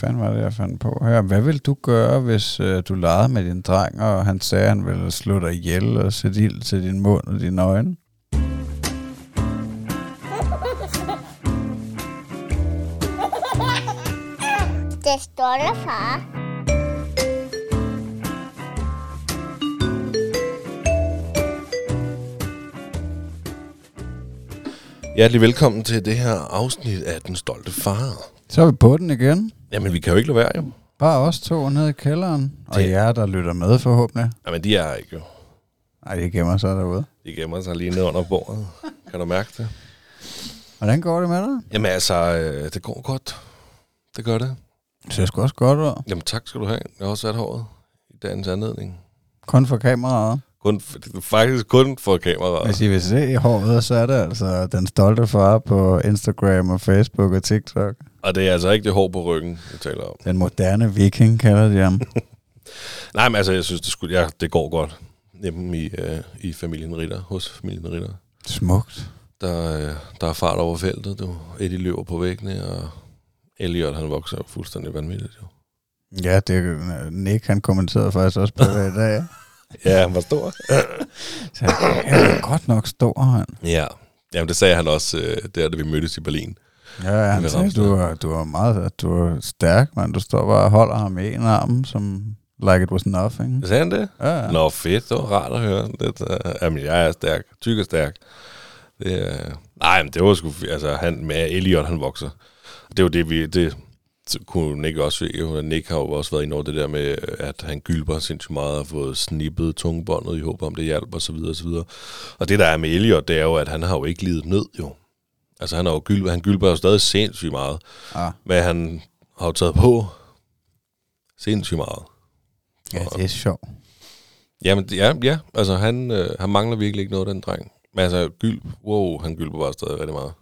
fanden var det, jeg fandt på her? Hvad vil du gøre, hvis øh, du legede med din dreng, og han sagde, at han ville slå dig ihjel og sætte ild til din mund og dine øjne? Det står der, far. Hjertelig velkommen til det her afsnit af Den Stolte Far. Så er vi på den igen. Jamen, vi kan jo ikke lade være, jo. Bare os to nede i kælderen. Og Det- jer, der lytter med forhåbentlig. Jamen, de er her ikke, jo. Nej, det gemmer sig derude. De gemmer sig lige ned under bordet. Kan du mærke det? Hvordan går det med dig? Jamen, altså, øh, det går godt. Det gør det. Det ser sgu også godt ud. Jamen, tak skal du have. Jeg har også sat håret i dagens anledning. Kun for kameraet. Kun, faktisk kun for kameraet. Hvis I vil se i håret, så er det altså den stolte far på Instagram og Facebook og TikTok. Og det er altså ikke det hår på ryggen, jeg taler om. Den moderne viking kalder de ham. Nej, men altså, jeg synes, det, skulle, ja, det går godt hjemme i, øh, i familien Ritter, hos familien Ritter. Smukt. Der, øh, der er fart over feltet, du. Eddie løber på væggene, og Elliot, han vokser fuldstændig vanvittigt, jo. Ja, det Nick han kommenterede faktisk også på det i dag. Ja, han var stor. Så han er godt nok stor, han. Ja, Jamen, det sagde han også, øh, der da vi mødtes i Berlin. Ja, han Med sagde, du er, du er meget du er stærk, man. Du står bare og holder ham i en arm, som like it was nothing. Sagde han det? Ja, ja. Nå, fedt. Det var rart at høre. Det, uh, jamen, jeg er stærk. Tyk og stærk. Det, uh, nej, men det var sgu... Altså, han, med Elliot, han vokser. Det er jo det, vi... Det, kunne Nick også se. Nick har jo også været inde over det der med, at han gylper sindssygt meget og har fået snippet tungebåndet i håb om, det hjælper og så videre og så videre. Og det der er med Elliot, det er jo, at han har jo ikke lidet nød, jo. Altså, han, har jo gylper, han gylper jo stadig sindssygt meget. Ah, Men han har jo taget på sindssygt meget. ja, det er sjovt. Jamen, ja, ja. Altså, han, øh, han mangler virkelig ikke noget, den dreng. Men altså, gylp, wow, han gylper bare stadig rigtig meget.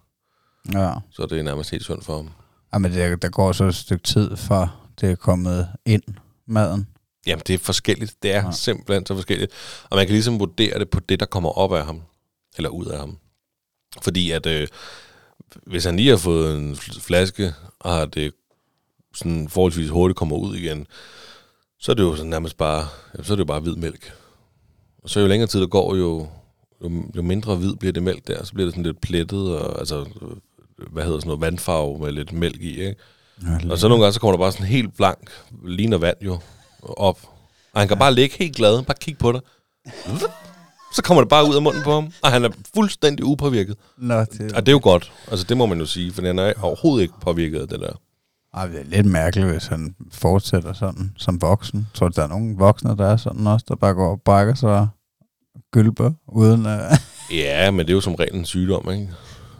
Ja. Så det er nærmest helt synd for ham. ja men det, der går så et stykke tid, fra det er kommet ind, maden. Jamen, det er forskelligt. Det er ja. simpelthen så forskelligt. Og man kan ligesom vurdere det på det, der kommer op af ham. Eller ud af ham. Fordi at, øh, hvis han lige har fået en fl- flaske, og har det sådan forholdsvis hurtigt kommer ud igen, så er det jo sådan nærmest bare, så er det jo bare hvid mælk. Og så jo længere tid der går, jo, jo, jo mindre hvid bliver det mælk der, så bliver det sådan lidt plettet, og altså, øh, hvad hedder sådan noget, vandfarve med lidt mælk i, ikke? Ja, Og så nogle gange, så kommer der bare sådan helt blank, ligner vand jo, op. Og han kan bare ligge helt glad, bare kigge på dig. Så kommer det bare ud af munden på ham, og han er fuldstændig upåvirket. Nå, det, Og det er jo godt, altså det må man jo sige, for han er overhovedet ikke påvirket af det der. Ej, det er lidt mærkeligt, hvis han fortsætter sådan som voksen. Jeg tror, der er nogle voksne, der er sådan også, der bare går og brækker sig og gylper, uden at... Ja, men det er jo som regel en sygdom, ikke?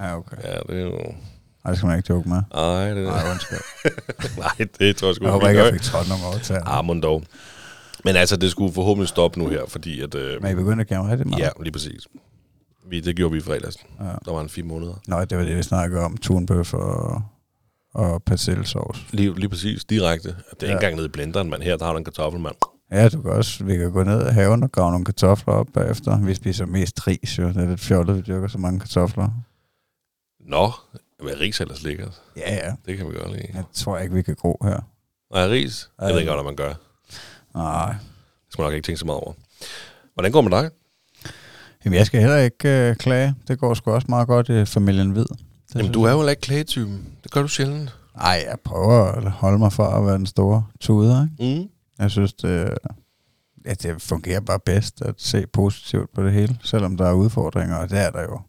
ja, okay. Ja, det er jo... Ej, det skal man ikke joke med. Ej, det, Nej, undskyld. nej, det tror jeg sgu Jeg håber ikke, jeg fik trådt nogen over til Ah, dog. Men altså, det skulle forhåbentlig stoppe nu her, fordi at... Øh, Men I begyndte at gemme rigtig meget. ja, lige præcis. Vi, det gjorde vi i fredags. Ja. Der var en fire måneder. Nå, det var det, vi snakkede om. Tunbøf og, og persillesauce. Lige, lige præcis, direkte. Det er ja. Ikke engang nede i blenderen, mand. Her der har du en kartoffel, mand. Ja, du kan også, vi kan gå ned i haven og grave nogle kartofler op bagefter. Vi spiser mest ris, jo. Det er lidt fjollet, vi dyrker så mange kartofler. Nå, men ris er ellers lækkert. Ja, ja. Det kan vi godt lide. Jeg tror ikke, vi kan gro her. Nej, ris? Jeg ved ikke, hvad man gør. Nej. Det skal man nok ikke tænke så meget over. Hvordan går det med dig? Jamen, jeg skal heller ikke øh, klage. Det går sgu også meget godt i familien Hvid. Det Jamen, du er jo heller ikke klagetypen. Det gør du sjældent. Ej, jeg prøver at holde mig fra at være den store tuder. Ikke? Mm. Jeg synes, det, ja, det fungerer bare bedst at se positivt på det hele, selvom der er udfordringer, og det er der jo.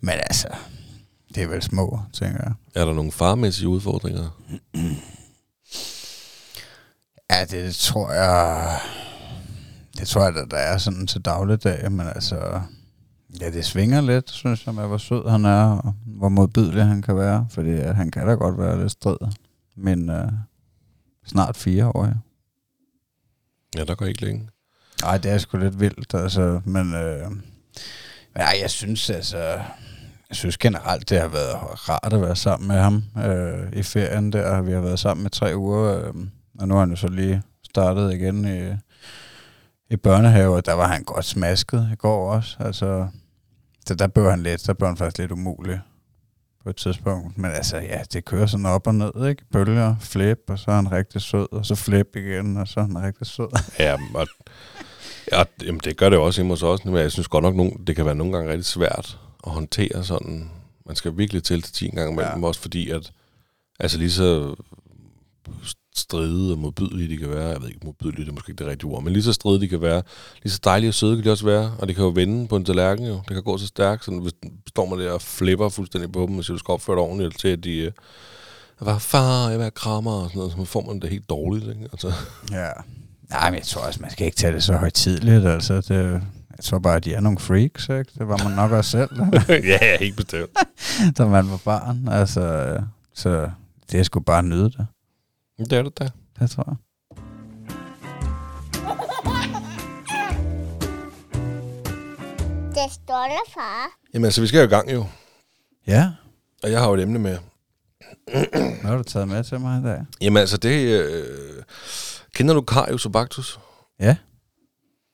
Men altså, det er vel små, tænker jeg. Er der nogle farmæssige udfordringer? Ja, det tror jeg... Det tror jeg, at der er sådan til dagligdag, men altså... Ja, det svinger lidt, synes jeg, med hvor sød han er, og hvor modbydelig han kan være. Fordi at han kan da godt være lidt strid. Men uh, snart fire år, ja. Ja, der går ikke længe. Ej, det er sgu lidt vildt, altså, men, øh, ej, jeg synes altså, jeg synes generelt, det har været rart at være sammen med ham øh, i ferien der. Vi har været sammen med tre uger, øh, og nu har han jo så lige startet igen i, i børnehave, og der var han godt smasket i går også. Altså, så der blev han lidt, der blev han faktisk lidt umulig. på et tidspunkt. Men altså, ja, det kører sådan op og ned, ikke? Bølger, flip, og så er han rigtig sød, og så flip igen, og så er han rigtig sød. Ja, og, ja jamen, det gør det også hjemme hos os, men jeg synes godt nok, nogen, det kan være nogle gange rigtig svært at håndtere sådan. Man skal virkelig til til 10 gange med Ja. også fordi at, altså lige så stride og modbydelige de kan være, jeg ved ikke, modbydelige det er måske ikke det rigtige ord, men lige så stride de kan være, lige så dejlige og søde kan de også være, og det kan jo vende på en tallerken jo, det kan gå så stærkt, sådan hvis står man der og flipper fuldstændig på dem, og siger, du skal opføre dig ordentligt til, at de, øh, var far, jeg have krammer og sådan noget, så får man det helt dårligt, ikke? Altså, Ja. Nej, men jeg tror også, man skal ikke tage det så højtidligt, altså. Det, jeg tror bare, at de er nogle freaks, ikke? Det var man nok også selv, ja, ja, helt bestemt. da man var barn. Altså, så det er sgu bare nyde det. Det er det da. Det tror jeg. Det står der, far. Jamen altså, vi skal jo i gang jo, Ja, og jeg har jo et emne med. hvad har du taget med til mig i dag? Jamen altså, det... Øh, kender du Karius og Baktus? Ja,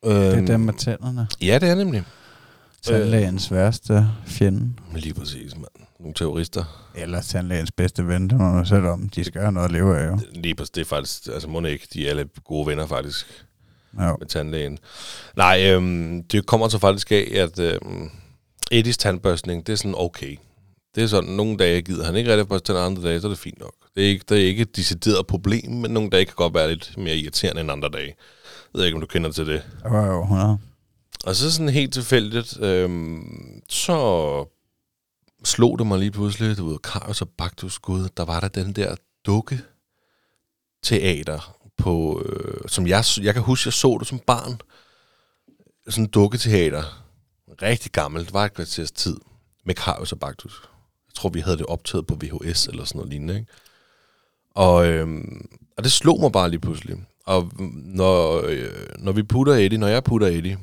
Øhm, det er dem med tænderne. Ja, det er nemlig. Tandlægens værste fjende. Lige præcis, mand. Nogle terrorister. Eller tandlægens bedste ven, det må man selv om. De skal have noget at leve af, jo. Lige præcis, det er faktisk... Altså, må ikke, de er alle gode venner faktisk jo. med tandlægen. Nej, øhm, det kommer så faktisk af, at øhm, Eddies tandbørstning, det er sådan okay. Det er sådan, nogle dage gider han ikke rigtig børste tænder, andre dage, så er det fint nok. Det er ikke, det er ikke et decideret problem, men nogle dage kan godt være lidt mere irriterende end andre dage. Jeg ved ikke, om du kender til det. Var jo 100. Og så sådan helt tilfældigt, øhm, så slog det mig lige pludselig, du ved, Karius og Baktus Gud, der var der den der dukke teater på, øh, som jeg, jeg kan huske, jeg så det som barn. Sådan en dukketeater. Rigtig gammelt, var et kvarters tid, med Karius og Baktus. Jeg tror, vi havde det optaget på VHS eller sådan noget lignende, ikke? Og, øh, og det slog mig bare lige pludselig. Og når, øh, når vi putter Eddie, når jeg putter Eddie,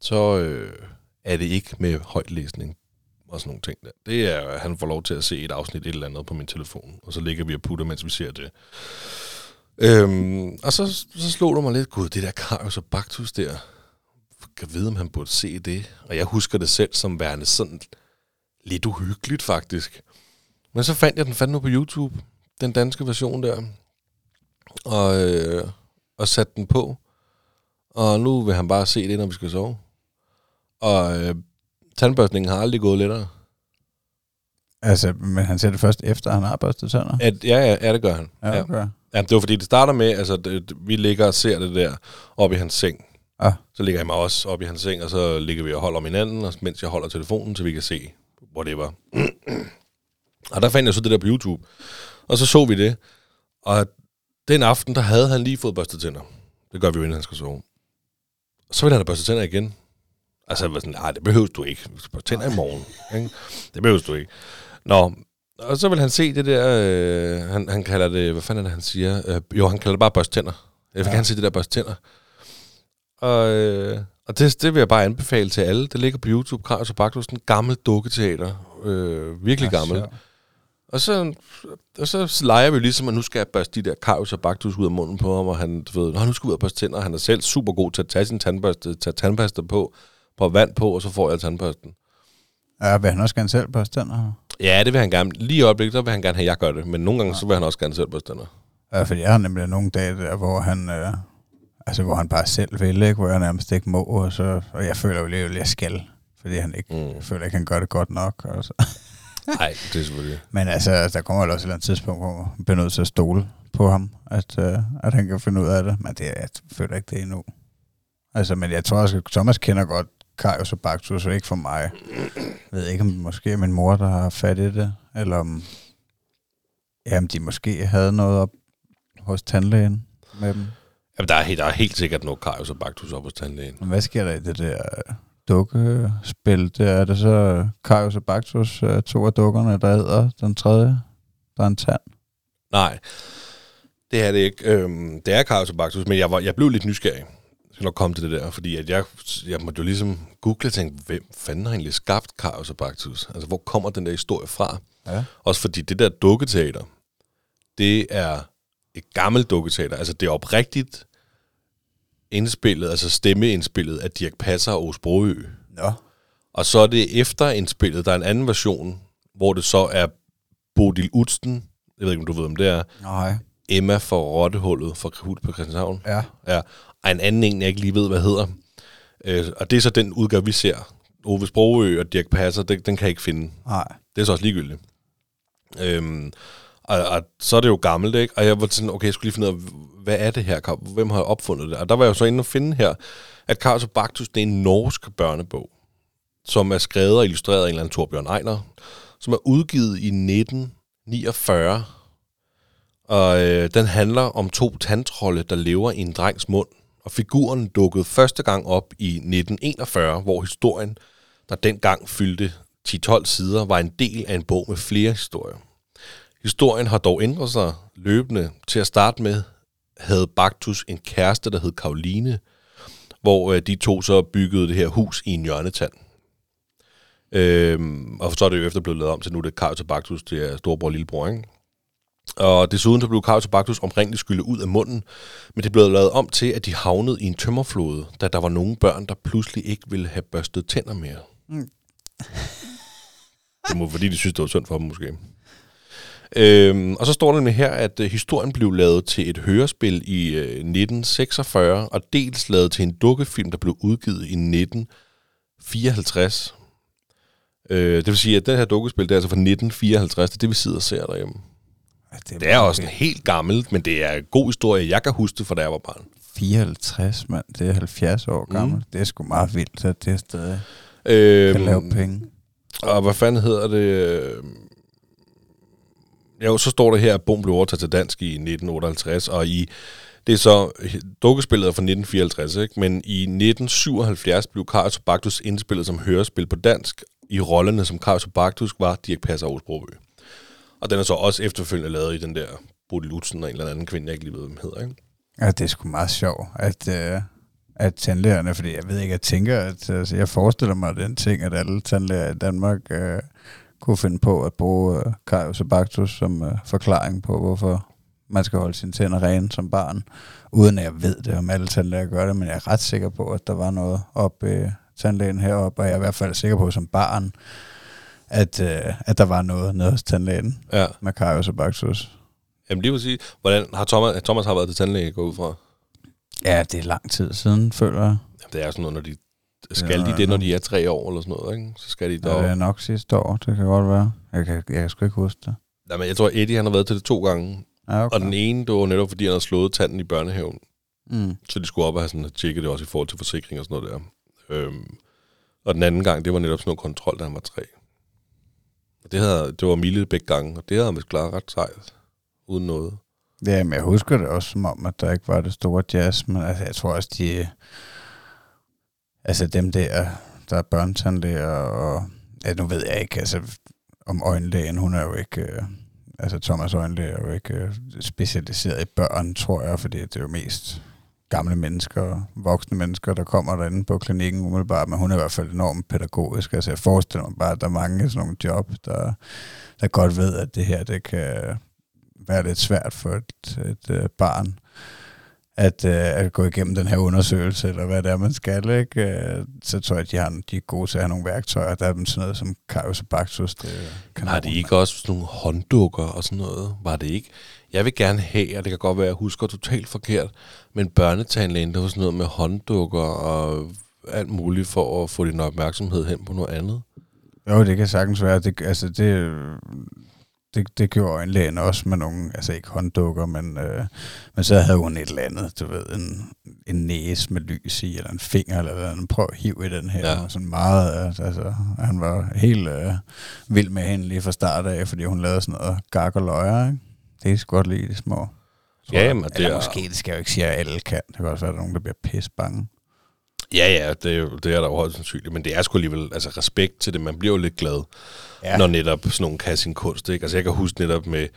så øh, er det ikke med højtlæsning og sådan nogle ting der. Det er, at han får lov til at se et afsnit et eller andet på min telefon, og så ligger vi og putter, mens vi ser det. Øhm, og så, så slog det mig lidt, gud, det der Karius og Baktus der, kan vide, om han burde se det. Og jeg husker det selv som værende sådan lidt uhyggeligt, faktisk. Men så fandt jeg den fandt nu på YouTube, den danske version der, og, øh, og satte den på. Og nu vil han bare se det, når vi skal sove. Og øh, tandbørstningen har aldrig gået lettere. Altså, men han ser det først efter, han har børstet tænder. At, ja, ja, ja, det gør han. Ja, ja. okay. ja, det var fordi, det starter med, altså, det, vi ligger og ser det der oppe i hans seng. Ah. Så ligger jeg mig også oppe i hans seng, og så ligger vi og holder om hinanden, og mens jeg holder telefonen, så vi kan se whatever. og der fandt jeg så det der på YouTube. Og så så vi det. Og den aften, der havde han lige fået børstet tænder. Det gør vi jo, inden han skal sove. Så ville han have børstet tænder igen. Altså, jeg var sådan, nej, det behøver du ikke. Vi skal tænder i morgen. Ikke? Det behøver du ikke. Nå, og så vil han se det der, øh, han, han kalder det, hvad fanden er det, han siger? Øh, jo, han kalder det bare børste tænder. Jeg vil Ja. gerne se det der børste tænder. Og, øh, og det, det vil jeg bare anbefale til alle. Det ligger på YouTube, Kravs og Baktus, en gammel dukketeater. Øh, virkelig Ja, gammel. sjovt. Og så, og så leger vi ligesom, at nu skal jeg børste de der Karius og Baktus ud af munden på ham, og han, du ved, nu skal vi ud og børste tænder. Han er selv super god til at tage sin tandbørste, tage tandpasta på, på vand på, og så får jeg tandbørsten. Ja, vil han også gerne selv børste tænder? Ja, det vil han gerne. Lige i øjeblikket, så vil han gerne have, at jeg gør det. Men nogle gange, så vil han også gerne selv børste tænder. Ja, fordi jeg har nemlig nogle dage der, hvor han, øh, altså, hvor han bare selv vil, ikke? hvor jeg nærmest ikke må, og, så, og jeg føler jo lidt, at jeg skal, fordi han ikke, Mm. jeg føler ikke, han gør det godt nok. Og så. Nej, det er selvfølgelig. Men altså, der kommer jo også et eller andet tidspunkt, hvor man bliver nødt til at stole på ham, at, øh, at han kan finde ud af det. Men det, jeg føler ikke det endnu. Altså, men jeg tror også, at Thomas kender godt Karius og Baktus, ikke for mig. Jeg ved ikke, om det måske er min mor, der har fat i det, eller om, ja, om de måske havde noget op hos tandlægen med dem. Jamen, der er, helt, der er helt sikkert noget Karius og Baktus op hos tandlægen. Men hvad sker der i det der dukkespil? Der er det så Karius og Baktus, øh, to af dukkerne, der æder den tredje, der er en tand. Nej, det er det ikke. Øhm, det er Karius og Baktus, men jeg, var, jeg blev lidt nysgerrig. Skal nok komme til det der, fordi at jeg, jeg måtte jo ligesom google og tænke, hvem fanden har egentlig skabt Karius og Baktus? Altså, hvor kommer den der historie fra? Ja. Også fordi det der dukketeater, det er et gammelt dukketeater. Altså, det er oprigtigt indspillet, altså stemmeindspillet af Dirk Passer og Osbroø. Nå. Og så er det efter indspillet, der er en anden version, hvor det så er Bodil Utsten, jeg ved ikke, om du ved, om det er, Nej. Emma for Rottehullet fra Hult på Christianshavn. Ja. Ja, og en anden en, jeg ikke lige ved, hvad hedder. Øh, og det er så den udgave, vi ser. Ove Sprogø og Dirk Passer, den, den kan jeg ikke finde. Nej. Det er så også ligegyldigt. Øhm, og, og, så er det jo gammelt, ikke? Og jeg var sådan, okay, jeg skulle lige finde ud af, hvad er det her? Hvem har opfundet det? Og der var jeg jo så inde og finde her, at og Baktus, det er en norsk børnebog, som er skrevet og illustreret af en eller anden Torbjørn Ejner, som er udgivet i 1949. Og øh, den handler om to tandtrolde, der lever i en drengs mund. Og figuren dukkede første gang op i 1941, hvor historien, der dengang fyldte 10-12 sider, var en del af en bog med flere historier. Historien har dog ændret sig løbende. Til at starte med havde Baktus en kæreste, der hed Karoline, hvor øh, de to så byggede det her hus i en hjørnetand. Øhm, og så er det jo efter blevet lavet om til nu, det er Karius og Baktus, det er storebror og lillebror, ikke? Og desuden så blev Baktus oprindeligt skyllet ud af munden, men det blev lavet om til, at de havnede i en tømmerflode, da der var nogle børn, der pludselig ikke ville have børstet tænder mere. Mm. det må fordi, de synes, det var synd for dem måske. Øhm, og så står der med her, at øh, historien blev lavet til et hørespil i øh, 1946, og dels lavet til en dukkefilm, der blev udgivet i 1954. Øh, det vil sige, at det her dukkespil, det er altså fra 1954, det er det, vi sidder og ser derhjemme. Det er også en helt gammelt, men det er en god historie. Jeg kan huske det, fra da jeg var barn. 54, mand. Det er 70 år gammelt. Mm. Det er sgu meget vildt, at det stadig Øhm, kan lave penge. Og hvad fanden hedder det? øh, Jo, så står det her, at bogen blev overtaget til dansk i 1958, og i det er så dukkespillet fra 1954, ikke? men i 1977 blev Karius og Baktus indspillet som hørespil på dansk. I rollerne som Karius og Baktus var Dirk Passer Osbroby. Og den er så også efterfølgende lavet i den der Bodil Lutzen og en eller anden kvinde, jeg ikke lige ved, hvem hedder. Ikke? Ja, det er sgu meget sjovt, at, øh, at tandlægerne, fordi jeg ved ikke, jeg tænker, at altså, jeg forestiller mig den ting, at alle tandlæger i Danmark øh, kunne finde på at bruge øh, Karius og Baktus som øh, forklaring på, hvorfor man skal holde sine tænder rene som barn, uden at jeg ved det, om alle tandlæger gør det, men jeg er ret sikker på, at der var noget op i øh, tandlægen heroppe, og jeg er i hvert fald sikker på som barn, at, øh, at der var noget nede hos tandlægen Ja. med Karius og Baktus. Jamen lige præcis. Hvordan har Thomas, Thomas har været til tandlæge, går ud fra? Ja, det er lang tid siden, føler jeg. Jamen, det er sådan noget, når de... Skal Ja, de det, når ja. de er tre år eller sådan noget, ikke? Så skal de Det er nok sidste år, det kan godt være. Jeg kan, jeg kan sgu ikke huske det. Jamen, jeg tror, Eddie han har været til det to gange. Ja, okay. Og den ene, det var netop, fordi han havde slået tanden i børnehaven. Mm. Så de skulle op og have sådan, tjekket det også i forhold til forsikring og sådan noget der. Øhm, og den anden gang, det var netop sådan noget kontrol, da han var tre. Og det, havde, det var Mille begge gange, og det havde han vist klaret ret sejt. Uden noget. Ja, men jeg husker det også som om, at der ikke var det store jazz, men altså, jeg tror også, de... Altså dem der, der er børnetandlæger, og... Ja, nu ved jeg ikke, altså om øjenlægen, hun er jo ikke... Øh, altså Thomas øjenlæge er jo ikke øh, specialiseret i børn, tror jeg, fordi det er jo mest gamle mennesker, voksne mennesker, der kommer derinde på klinikken umiddelbart, men hun er i hvert fald enormt pædagogisk. Altså jeg forestiller mig bare, at der er mange sådan nogle job, der, der godt ved, at det her, det kan være lidt svært for et, et øh, barn at, øh, at gå igennem den her undersøgelse, eller hvad det er, man skal, ikke? Øh, så tror jeg, at de, har, de er gode til at have nogle værktøjer. Der er dem sådan noget som Karius og Baktus. Det kan Har de ikke også sådan nogle hånddukker og sådan noget? Var det ikke? Jeg vil gerne have, og det kan godt være, at jeg husker totalt forkert, men børnetandlægen, det var sådan noget med hånddukker og alt muligt for at få din opmærksomhed hen på noget andet. Jo, det kan sagtens være. Det, altså, det, det, det gjorde øjenlægen også med nogle, altså ikke hånddukker, men, øh, men så havde hun et eller andet, du ved, en, en næse med lys i, eller en finger, eller noget andet. Prøv at hive i den her. Ja. Ja. Sådan meget, altså, han var helt øh, vild med hende lige fra start af, fordi hun lavede sådan noget gak og løjer, ikke? Det er sgu godt lide de små. Ja, jamen, det Eller er- måske, det skal jeg jo ikke sige, at alle kan. Det kan også være, at der er nogen, der bliver pisse bange. Ja, ja, det er, jo- det er der jo højst sandsynligt, men det er sgu alligevel, altså respekt til det, man bliver jo lidt glad. Ja. når netop sådan nogen kan sin kunst, ikke? Altså jeg kan huske netop med,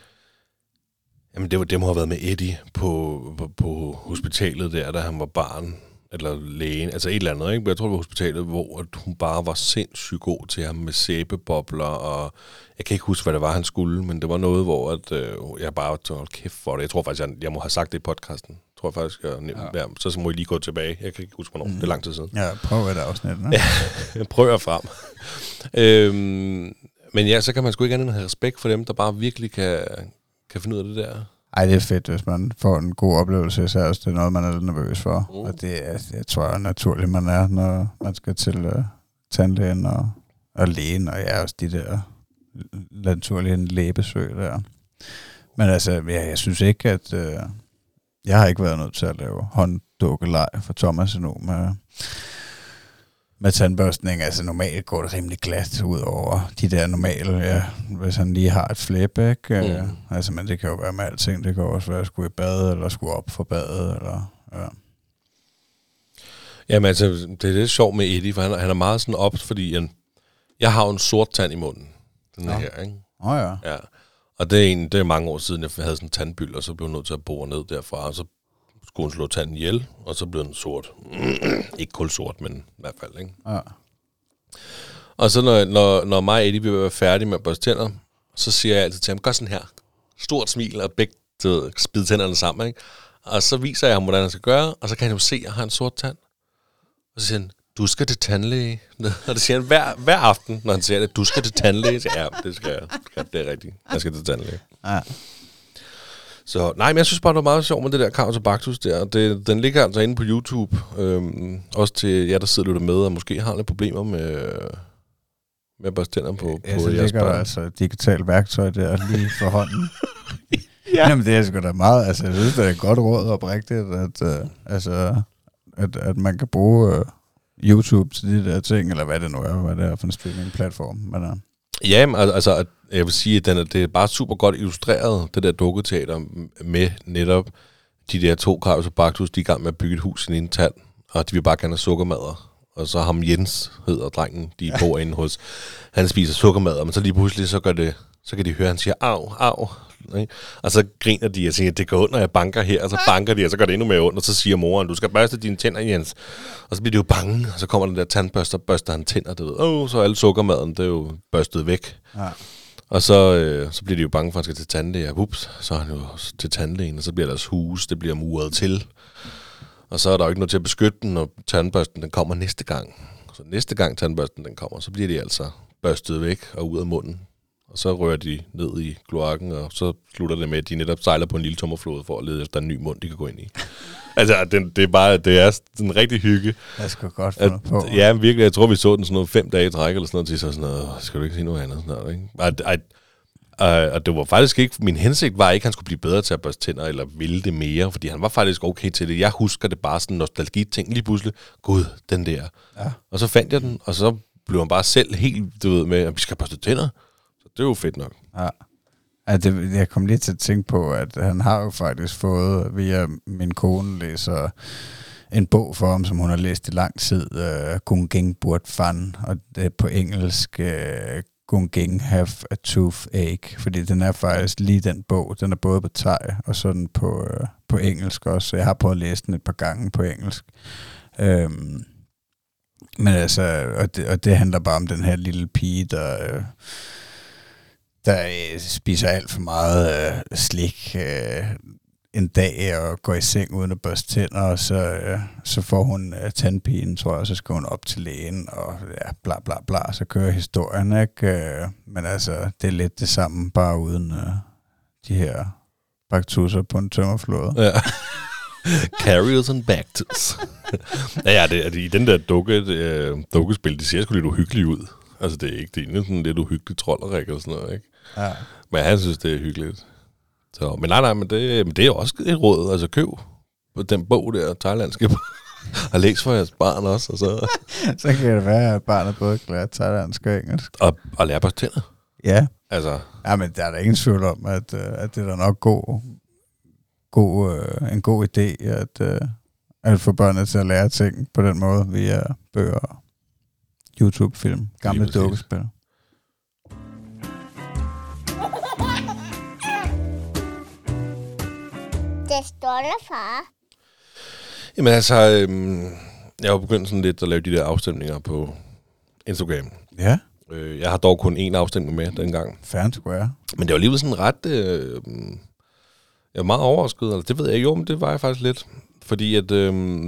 jamen det, var, det må have været med Eddie på, på, på hospitalet der, da han var barn, eller lægen, altså et eller andet, ikke? Jeg tror, det var hospitalet, hvor at hun bare var sindssygt god til ham med sæbebobler, og jeg kan ikke huske, hvad det var, han skulle, men det var noget, hvor at, øh, jeg bare tænkte, "Hold kæft for det. Jeg tror faktisk, jeg, jeg må have sagt det i podcasten. Jeg tror faktisk, jeg, ja. Ja, så, så må I lige gå tilbage. Jeg kan ikke huske, hvornår. Mm. Det er lang tid siden. Ja, prøv et afsnit. Ja. Jeg prøver frem. øhm, Men ja, så kan man sgu ikke andet end have respekt for dem, der bare virkelig kan, kan finde ud af det der. Ej, det er fedt, hvis man får en god oplevelse, især hvis det er noget, man er lidt nervøs for. Mm. Og det er, jeg tror jeg, naturligt, man er, når man skal til uh, tandlægen og, og lægen, og ja, også de der naturlige læbesøg der. Men altså, ja, jeg synes ikke, at... Uh, jeg har ikke været nødt til at lave hånddukkelej for Thomas endnu med, med tandbørstning. Altså normalt går det rimelig glat ud over de der normale, ja, hvis han lige har et flip, ikke? Mm. Mm. Altså, men det kan jo være med alting. Det kan også være at skulle i bad, eller skulle op for badet, eller... Ja. Jamen altså, det er lidt sjovt med Eddie, for han, han er meget sådan op, fordi han, jeg har jo en sort tand i munden. Den Ja. ja. her, ikke? Åh oh, ja. Ja. Og det er, en, det er mange år siden, jeg havde sådan en tandbyld, og så blev jeg nødt til at bore ned derfra, og så skulle hun slå tanden ihjel, og så blev den sort. ikke kul sort, men i hvert fald, ikke? ja. Og så når, når, når mig og Eddie vil være færdige med at børste tænder, så siger jeg altid til ham, gør sådan her. Stort smil og begge spide tænderne sammen, ikke? Og så viser jeg ham, hvordan han skal gøre, og så kan han jo se, at jeg har en sort tand. Og så siger han, du skal til tandlæge. Og det siger han hver, hver aften, når han siger det, du skal til tandlæge. Så, ja, det skal jeg. Det er rigtigt. Jeg skal til tandlæge. ja. Så nej, men jeg synes bare, det var meget sjovt med det der Carlos og Baktus der. Det, den ligger altså inde på YouTube. Øhm, også til jer, der sidder og lytter med, og måske har lidt problemer med, med at børste tænder på, Ja, på så jeres ligger der altså et digitalt værktøj der lige for hånden. ja. Jamen, det er sgu da meget, altså jeg synes, det er et godt råd oprigtigt, at, uh, altså, at, at man kan bruge uh, YouTube til de der ting, eller hvad det nu er, hvad det er for en streaming-platform. Men, uh, Ja, men al- altså, at jeg vil sige, at den er, det er bare super godt illustreret, det der dukketeater, med netop de der to Carlos og Baktus, de er i gang med at bygge et hus i en tand, og de vil bare gerne have sukkermadder. Og så ham Jens hedder drengen, de bor inde hos. Han spiser sukkermadder, men så lige pludselig, så, gør det, så kan de høre, at han siger, au, au. Ikke? Og så griner de og siger, det går når jeg banker her, og så banker de, og så gør det endnu mere ondt, og så siger moren, du skal børste dine tænder, Jens. Og så bliver de jo bange, og så kommer den der tandbørster, og børster han tænder, du ved. Åh, så er alle sukkermaden, det er jo børstet væk. ja. Og så, øh, så bliver de jo bange for, at han skal til tandlæge. Og Ups, så er han jo til tandlægen, og så bliver deres hus, det bliver muret til. Og så er der jo ikke noget til at beskytte den, når tandbørsten den kommer næste gang. Så næste gang tandbørsten den kommer, så bliver de altså børstet væk og ud af munden. Og så rører de ned i kloakken, og så slutter det med, at de netop sejler på en lille tommerflod for at lede efter en ny mund, de kan gå ind i altså, det, det er bare, det er sådan en rigtig hygge. Jeg skal godt At, på. ja, virkelig. Jeg tror, vi så den sådan noget fem dage i træk, eller sådan noget, til så sådan noget, "Åh, skal du ikke sige noget andet? Sådan noget, ikke? At, at, at, og det var faktisk ikke, min hensigt var ikke, at han skulle blive bedre til at børste tænder, eller ville det mere, fordi han var faktisk okay til det. Jeg husker det bare sådan nostalgi-ting lige pludselig. Gud, den der. Ja. Og så fandt jeg den, og så blev han bare selv helt, du ved, med, at vi skal børste tænder. Så det er jo fedt nok. Ja. At det, jeg kom lige til at tænke på, at han har jo faktisk fået, via min kone læser en bog for ham, som hun har læst i lang tid, øh, uh, Gunging Burt Fan, og det er på engelsk øh, uh, Gunging Have a Toothache, fordi den er faktisk lige den bog, den er både på thai og sådan på, uh, på engelsk også, jeg har prøvet at læse den et par gange på engelsk. Um, men altså, og det, og det handler bare om den her lille pige, der... Uh, der øh, spiser alt for meget øh, slik øh, en dag og går i seng uden at børste tænder, og så, øh, så får hun øh, tandpigen, tror jeg, og så skal hun op til lægen, og ja, bla bla bla, så kører historien, ikke? Øh, men altså, det er lidt det samme, bare uden øh, de her baktusser på en tømmerflåde. Ja. Carriers and Bactus. ja, ja, det, er- i den der dukke, øh, dukkespil, det ser sgu lidt uhyggeligt ud. Altså, det er ikke det ene sådan lidt uhyggeligt trollerik eller sådan noget, ikke? Ja. Men han synes, det er hyggeligt. Så, men nej, nej, men det, men det er også et råd. Altså, køb den bog der, thailandske, og læs for jeres barn også, og, så, så kan det være, at barnet både kan lære thailandsk og engelsk. og, og lære på tænder. Ja, Altså, Ja, men der er der ingen tvivl om, at, øh, at det er da nok god, god, øh, en god idé, at, øh, at få børnene til at lære ting på den måde via bøger, YouTube-film, gamle dukkespil. Det står der, far. jamen altså, øhm, jeg har begyndt sådan lidt at lave de der afstemninger på Instagram. Ja, Øh, jeg har dog kun én afstemning med dengang. fair and square. Men det var alligevel sådan ret... Øh, jeg var meget overrasket, eller det ved jeg jo, men det var jeg faktisk lidt. Fordi at øh,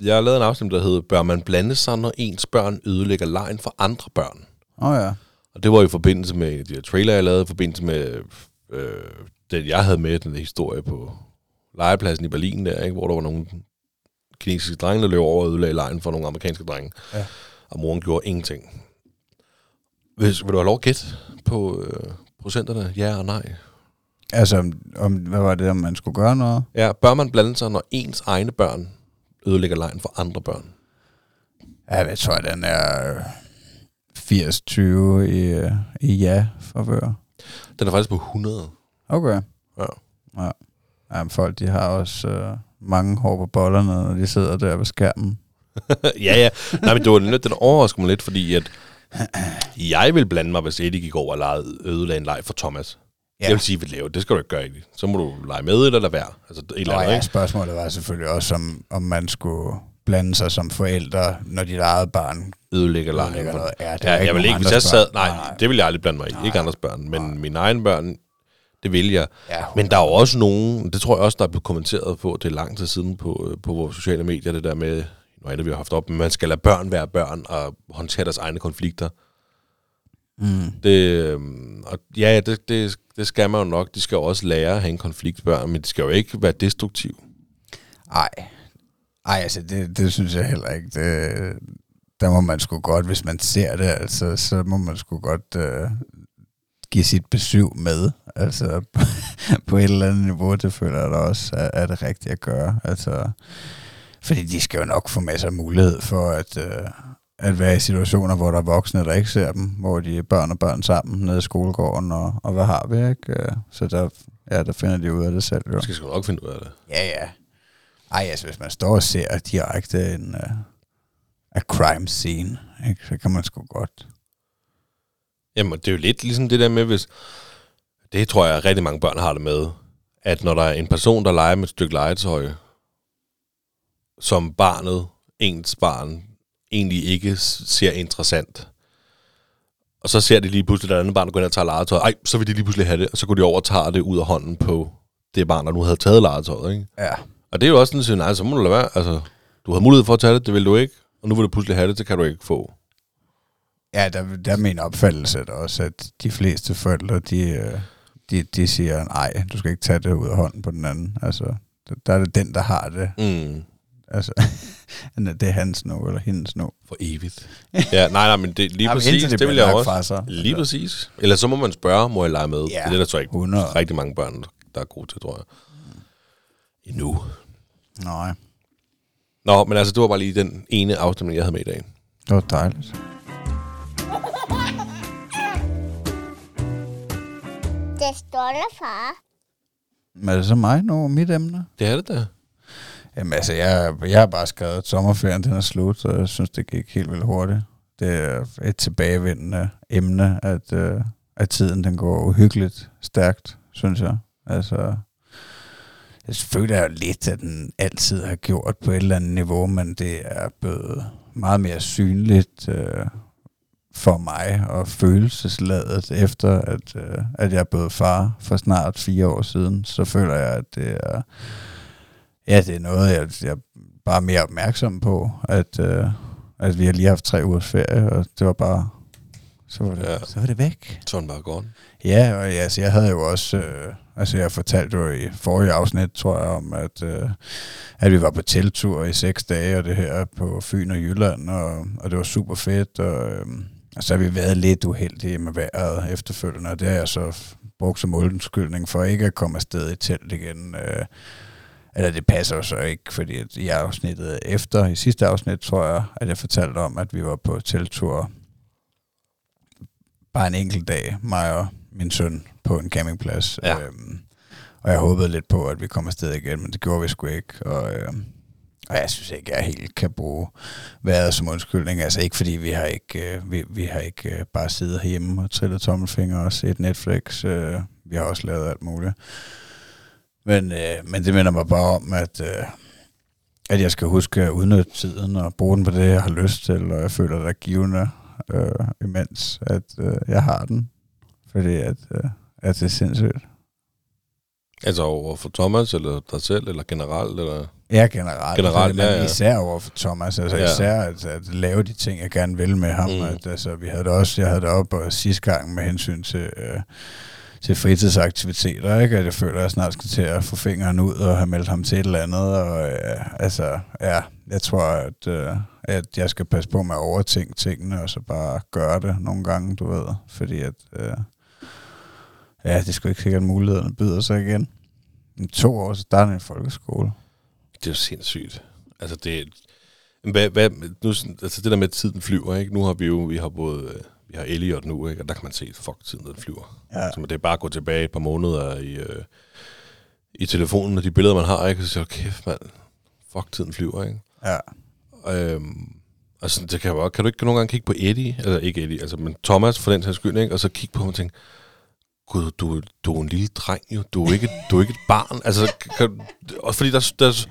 jeg har lavet en afstemning, der hedder, bør man blande sig, når ens børn ødelægger lejen for andre børn? Åh oh, ja. Og det var i forbindelse med af de her trailer, jeg lavede, i forbindelse med øh, den, jeg havde med, den historie på legepladsen i Berlin der, ikke? hvor der var nogle kinesiske drenge, der løb over og ødelagde lejen for nogle amerikanske drenge. Ja. Og moren gjorde ingenting. Hvis, vil du have lov at gætte på øh, procenterne? Ja og nej? Altså, om, om, hvad var det, om man skulle gøre noget? Ja, bør man blande sig, når ens egne børn ødelægger lejen for andre børn? Ja, jeg tror, den er øh, 80-20 i, øh, i ja forvør. Den er faktisk på 100. Okay. Ja. Ja. Ja men folk, de har også øh, mange hår på bollerne, når de sidder der ved skærmen. ja, ja. Nej, men det var lidt, den overrasker mig lidt, fordi at jeg vil blande mig, hvis Eddie gik over og legede ødelagde en leg for Thomas. Ja. Jeg vil sige, at lave det skal du ikke gøre, Eddie. Så må du lege med eller lade være. Altså et eller andet, ja, ikke? spørgsmålet var selvfølgelig også, om, om man skulle blande sig som forældre, når dit eget barn Ødelægger lejen. Ja, det Ja, jeg vil ikke, hvis jeg sad... børn. Nej, det vil jeg aldrig blande mig i. Nej. Ikke andres børn, men mine egne børn, det vil jeg. Ja, Men der er jo også nogen, det tror jeg også, der er blevet kommenteret på, det er lang tid siden på, øh, på vores sociale medier, det der med, nu er det, vi har haft op, men man skal lade børn være børn og håndtere deres egne konflikter. Mm. Det, øhm, og ja, det, det, det skal man jo nok. De skal jo også lære at have en konflikt, børn, men de skal jo ikke være destruktive. Ej. Ej, altså, det, det synes jeg heller ikke. Det, der må man sgu godt, hvis man ser det, altså, så må man sgu godt øh, give sit besøg med. Altså, på, et eller andet niveau, det føler jeg da også, er, er det rigtigt at gøre. Altså, fordi de skal jo nok få masser af mulighed for at, øh, at være i situationer, hvor der er voksne, der ikke ser dem, hvor de er børn og børn sammen nede i skolegården, og, og hvad har vi, ikke? Øh, Så der, ja, der finder de ud af det selv, jo. Du skal sgu nok finde ud af det. Ja, ja. Ej, altså hvis man står og ser direkte en uh, a crime scene, ikke, så kan man sgu godt. Jamen, det er jo lidt ligesom det der med, hvis... Det tror jeg, at rigtig mange børn har det med, at når der er en person, der leger med et stykke legetøj, som barnet, ens barn, egentlig ikke ser interessant, og så ser de lige pludselig, at der et andet barn, der går ind og tager legetøj. Ej, så vil de lige pludselig have det, og så går de over og tager det ud af hånden på det barn, der nu havde taget legetøjet. Ikke? Ja. Og det er jo også sådan, at nej, så må du lade være. Altså, du havde mulighed for at tage det, det vil du ikke. Og nu vil du pludselig have det, det kan du ikke få. Ja, der, der er min opfattelse da også, at de fleste forældre, de, øh, de, de siger, nej, du skal ikke tage det ud af hånden på den anden. Altså, der, er det den, der har det. Mm. Altså, det er hans nu, eller hendes nu. For evigt. ja, nej, nej, men det, lige Jamen, præcis, det, bliver vil jeg også. Sig. Lige præcis. Eller så må man spørge, må jeg lege med? Ja, det er det, der tror jeg ikke 100. rigtig mange børn, der er gode til, tror jeg. Endnu. Nej, Nå, men altså, det var bare lige den ene afstemning, jeg havde med i dag. det var dejligt. Det står der, far. Men er det så mig nu, mit emne? Det er det da. Jamen altså, jeg, jeg har bare skrevet, at sommerferien den er slut, og jeg synes, det gik helt vildt hurtigt. Det er et tilbagevendende emne, at, øh, at tiden den går uhyggeligt stærkt, synes jeg. Altså, jeg føler jo lidt, at den altid har gjort på et eller andet niveau, men det er blevet meget mere synligt øh, for mig og følelsesladet efter, at, øh, at jeg er blevet far for snart fire år siden. Så føler jeg, at det er Ja, det er noget, jeg, jeg er bare mere opmærksom på, at, øh, at vi har lige haft tre ugers ferie, og det var bare, så var det, Ja. så var det væk. Sådan går den. Ja, og ja, altså, jeg havde jo også, øh, altså jeg fortalte jo i forrige afsnit, tror jeg, om, at, øh, at vi var på teltur i seks dage, og det her på Fyn og Jylland, og, og det var super fedt, og, øh, og så har vi været lidt uheldige med vejret efterfølgende, og det har jeg så brugt som undskyldning for ikke at komme afsted i telt igen. Øh, eller det passer jo så ikke, fordi at i afsnittet efter, i sidste afsnit, tror jeg, at jeg fortalte om, at vi var på teltur bare en enkelt dag, mig og min søn, på en campingplads. Ja. Øhm, og jeg håbede lidt på, at vi kom afsted igen, men det gjorde vi sgu ikke. Og, øhm, og jeg synes ikke, jeg helt kan bruge vejret som undskyldning. Altså ikke fordi vi har ikke, øh, vi, vi har ikke øh, bare siddet hjemme og trillet tommelfinger og set Netflix. Øh, vi har også lavet alt muligt. Men, men det minder mig bare om, at, at jeg skal huske at udnytte tiden og bruge den på det, jeg har lyst til, og jeg føler, der er givende, øh, imens at øh, jeg har den. Fordi at, øh, at det er sindssygt. Altså over for Thomas, eller dig selv, eller generelt, eller... Ja, generelt. Generelt, men ja, ja. Især over for Thomas. Altså Ja. især at, at, lave de ting, jeg gerne vil med ham. Mm. Mm. At, altså, vi havde det også, jeg havde det op og sidste gang med hensyn til, øh, til fritidsaktiviteter, ikke? At jeg føler, at jeg snart skal til at få fingeren ud og have meldt ham til et eller andet. Og øh, altså, ja, jeg tror, at, øh, at jeg skal passe på med at overtænke tingene, og så bare gøre det nogle gange, du ved. Fordi at, øh, ja, det er sgu ikke sikkert, at mulighederne byder sig igen. Om to år, så starter jeg i folkeskole. Det er jo sindssygt. Altså, det hvad, hvad, nu, altså det der med, at tiden flyver, ikke? Nu har vi jo, vi har både, øh, vi har Elliot nu, ikke? Og der kan man se, fuck, tiden den flyver. Ja. Så det er bare at gå tilbage et par måneder i, øh, i telefonen, og de billeder, man har, ikke? Så siger, kæft, mand, fuck, tiden flyver, ikke? Ja. Øhm, altså, det kan, jeg bare, kan du ikke nogle gange kigge på Eddie, eller ikke Eddie, altså, men Thomas for den sags skyld, ikke? Og så kigge på ham og tænke, gud, du, du er en lille dreng jo, du er ikke, du er ikke et barn. Altså, kan, også fordi der, der,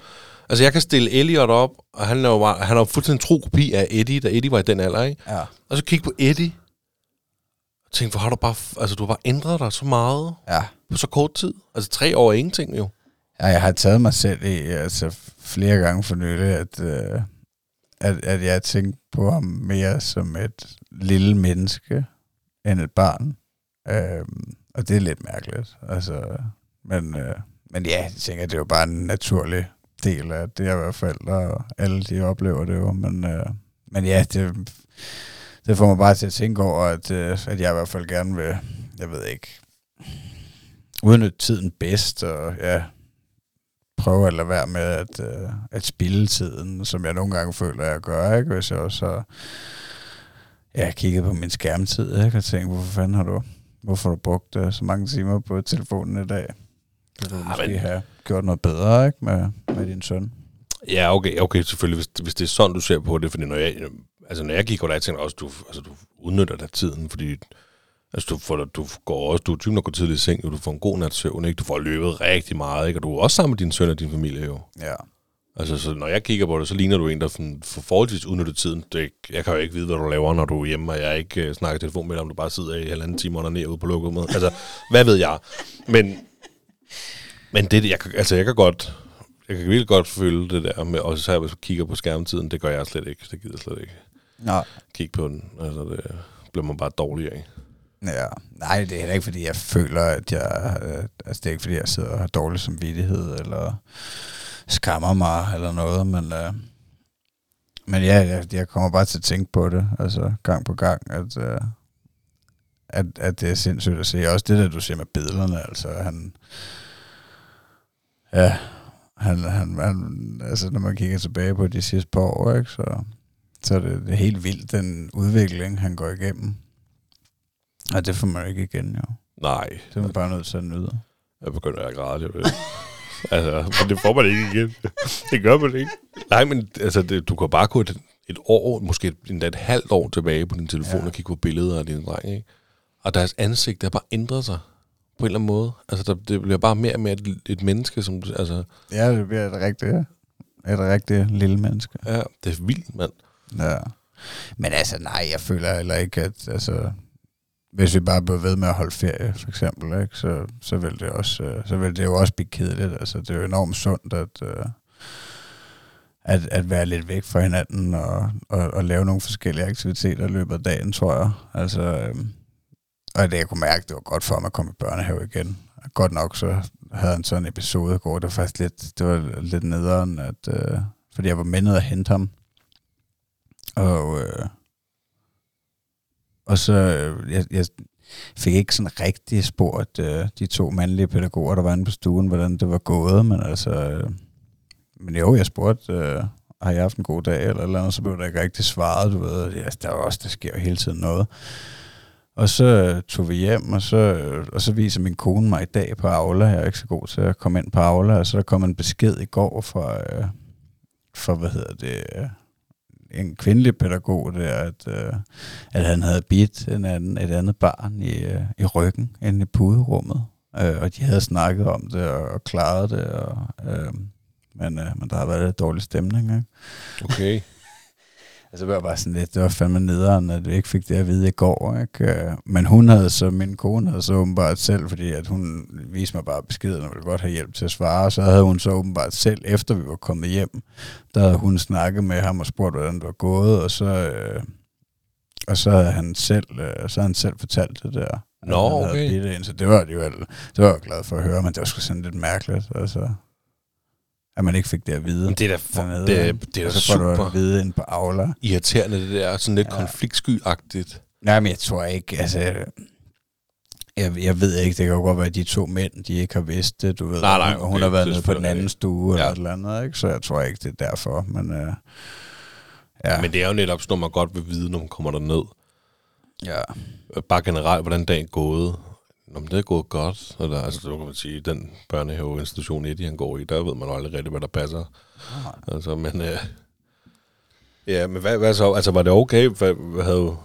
altså, jeg kan stille Elliot op, og han er jo, bare, han er jo fuldstændig en tro kopi af Eddie, da Eddie var i den alder, ikke? Ja. Og så kigge på Eddie, og tænke, hvor har du bare, altså, du har bare ændret dig så meget Ja. på så kort tid. Altså, tre år er ingenting jo. ja. Jeg har taget mig selv i, altså flere gange for nylig, at, øh, at, at jeg tænkte på ham mere som et lille menneske end et barn. Øhm, og det er lidt mærkeligt. Altså, men, øh, men ja, jeg tænker, det er jo bare en naturlig del af det, i hvert fald, og alle de oplever det jo. Men, øh, men ja, det, det får mig bare til at tænke over, at, øh, at jeg i hvert fald gerne vil, jeg ved ikke, udnytte tiden bedst, og ja, prøve at lade være med at, øh, at spille tiden, som jeg nogle gange føler, at jeg gør, ikke? Hvis jeg også har ja, kigget på min skærmtid, ikke? Og tænkt, hvorfor fanden har du, hvorfor du brugt øh, så mange timer på telefonen i dag? Det ville du Ah, måske men- have gjort noget bedre, ikke? Med, med din søn. Ja, okay, okay selvfølgelig, hvis, hvis det er sådan, du ser på det, fordi når jeg, altså når jeg kigger der, jeg tænker også, du, altså, du udnytter dig tiden, fordi altså, du, får, du går også, du er typen, der går tidligt i seng, og du får en god nat søvn, ikke? Du får løbet rigtig meget, ikke? Og du er også sammen med din søn og din familie, jo. Ja. Altså, så når jeg kigger på det, så ligner du en, der får forholdsvis udnyttet tiden. Det, jeg kan jo ikke vide, hvad du laver, når du er hjemme, og jeg ikke uh, snakker telefon med dig, om du bare sidder i halvanden time under ned ude på lukket med. Altså, hvad ved jeg? Men, men det, jeg, altså, jeg kan godt, jeg kan virkelig godt føle det der med, også så hvis jeg kigger på skærmtiden, det gør jeg slet ikke. Det gider jeg slet ikke Nå. kigge på den. Altså, det bliver man bare dårlig af. Ja, nej, det er heller ikke, fordi jeg føler, at jeg... Øh, altså, det er ikke, fordi jeg sidder og har dårlig samvittighed, eller skammer mig, eller noget, men... Øh, men ja, jeg, jeg kommer bare til at tænke på det, altså gang på gang, at, øh, at, at det er sindssygt at se. Også det der, du siger med billederne, altså han... Ja, han, han, han, altså når man kigger tilbage på de sidste par år, ikke, så, så er det, det er helt vildt, den udvikling, han går igennem. Og det får man ikke igen, jo. Nej, Det er man bare nødt til at nyde. jeg begynder at græde. Ved. altså, men det får man ikke igen. Det gør man ikke. Nej, men altså, det, du kan bare gå et, et år, måske endda et halvt år tilbage på din telefon ja. Ja. og kigge på billeder af dine drenge, ikke? Og deres ansigt, der har bare ændret sig på en eller anden måde. Altså, der, det bliver bare mere og mere et, et menneske, som, altså, Ja, det bliver et rigtigt, et rigtigt lille menneske. ja, det er vildt, mand. Ja. Men altså, nej, jeg føler heller ikke, at altså, hvis vi bare blev ved med at holde ferie, for eksempel, ikke, så, så, vil det også, øh, så vil det jo også blive kedeligt. Altså, det er jo enormt sundt at, øh, at, at være lidt væk fra hinanden og, og, og lave nogle forskellige aktiviteter i løbet af dagen, tror jeg. Altså, øhm, og det, jeg kunne mærke, det var godt for mig at komme i børnehave igen. Godt nok, så havde en sådan en episode i går, det var faktisk lidt, det var lidt nederen, at, øh, fordi jeg var med at hente ham, og, øh, og så, øh, jeg, jeg fik ikke sådan rigtig spurgt øh, de to mandlige pædagoger, der var inde på stuen, hvordan det var gået, men altså, øh, men jo, jeg spurgte, øh, har jeg haft en god dag, eller eller andet, så blev der ikke rigtig svaret, du ved, ja, der er også, der sker jo hele tiden noget. Og så øh, tog vi hjem, og så, øh, og så viser min kone mig i dag på Aula, jeg er ikke så god til at komme ind på Aula, og så der kom en besked i går fra, øh, fra hvad hedder det, øh, en kvindelig pædagog der, at, øh, at han havde bidt en anden, et andet barn i, øh, i ryggen inde i puderummet. Øh, og de havde snakket om det og, og klaret det. Og, øh, men, øh, men der har været lidt dårlig stemning. Ikke? Okay. Altså, det var bare sådan lidt, det var fandme nederen, at vi ikke fik det at vide i går, ikke? Øh, Men hun havde så, min kone havde så åbenbart selv, fordi at hun viste mig bare beskeden, og ville godt have hjælp til at svare, så havde hun så åbenbart selv, efter vi var kommet hjem, der havde hun snakket med ham og spurgt, hvordan det var gået, og så, øh, og så havde han selv, øh, så havde han selv fortalt det der. Nå, okay. bidt ind, så det var alligevel, det var jeg glad for at høre, men det var sgu sådan lidt mærkeligt, altså, at man ikke fik det at vide. Men det er da, for, dernede, det, er- det er da så får du super at vide ind på Aula. irriterende, det der. Sådan lidt Ja. konfliktsky-agtigt. Nej, men jeg tror ikke, altså... Jeg, jeg ved ikke, det kan jo godt være, at de to mænd, de ikke har vidst det, du ved. Nej, nej, og hun okay, har været nede på den anden stue eller Ja. et eller andet, ikke? Så jeg tror ikke, det er derfor, men... Øh, ja. Men det er jo netop sådan, man godt vil vide, når man kommer derned. ja. Bare generelt, hvordan dagen er gået. Nå, men det er gået godt. Eller, altså, det kan man sige, den børnehaveinstitution, Eddie han går i, der ved man jo aldrig rigtigt, hvad der passer. Altså, men... Øh, ja, men hvad, hvad så? Altså, var det okay? Hvad, hvad havde,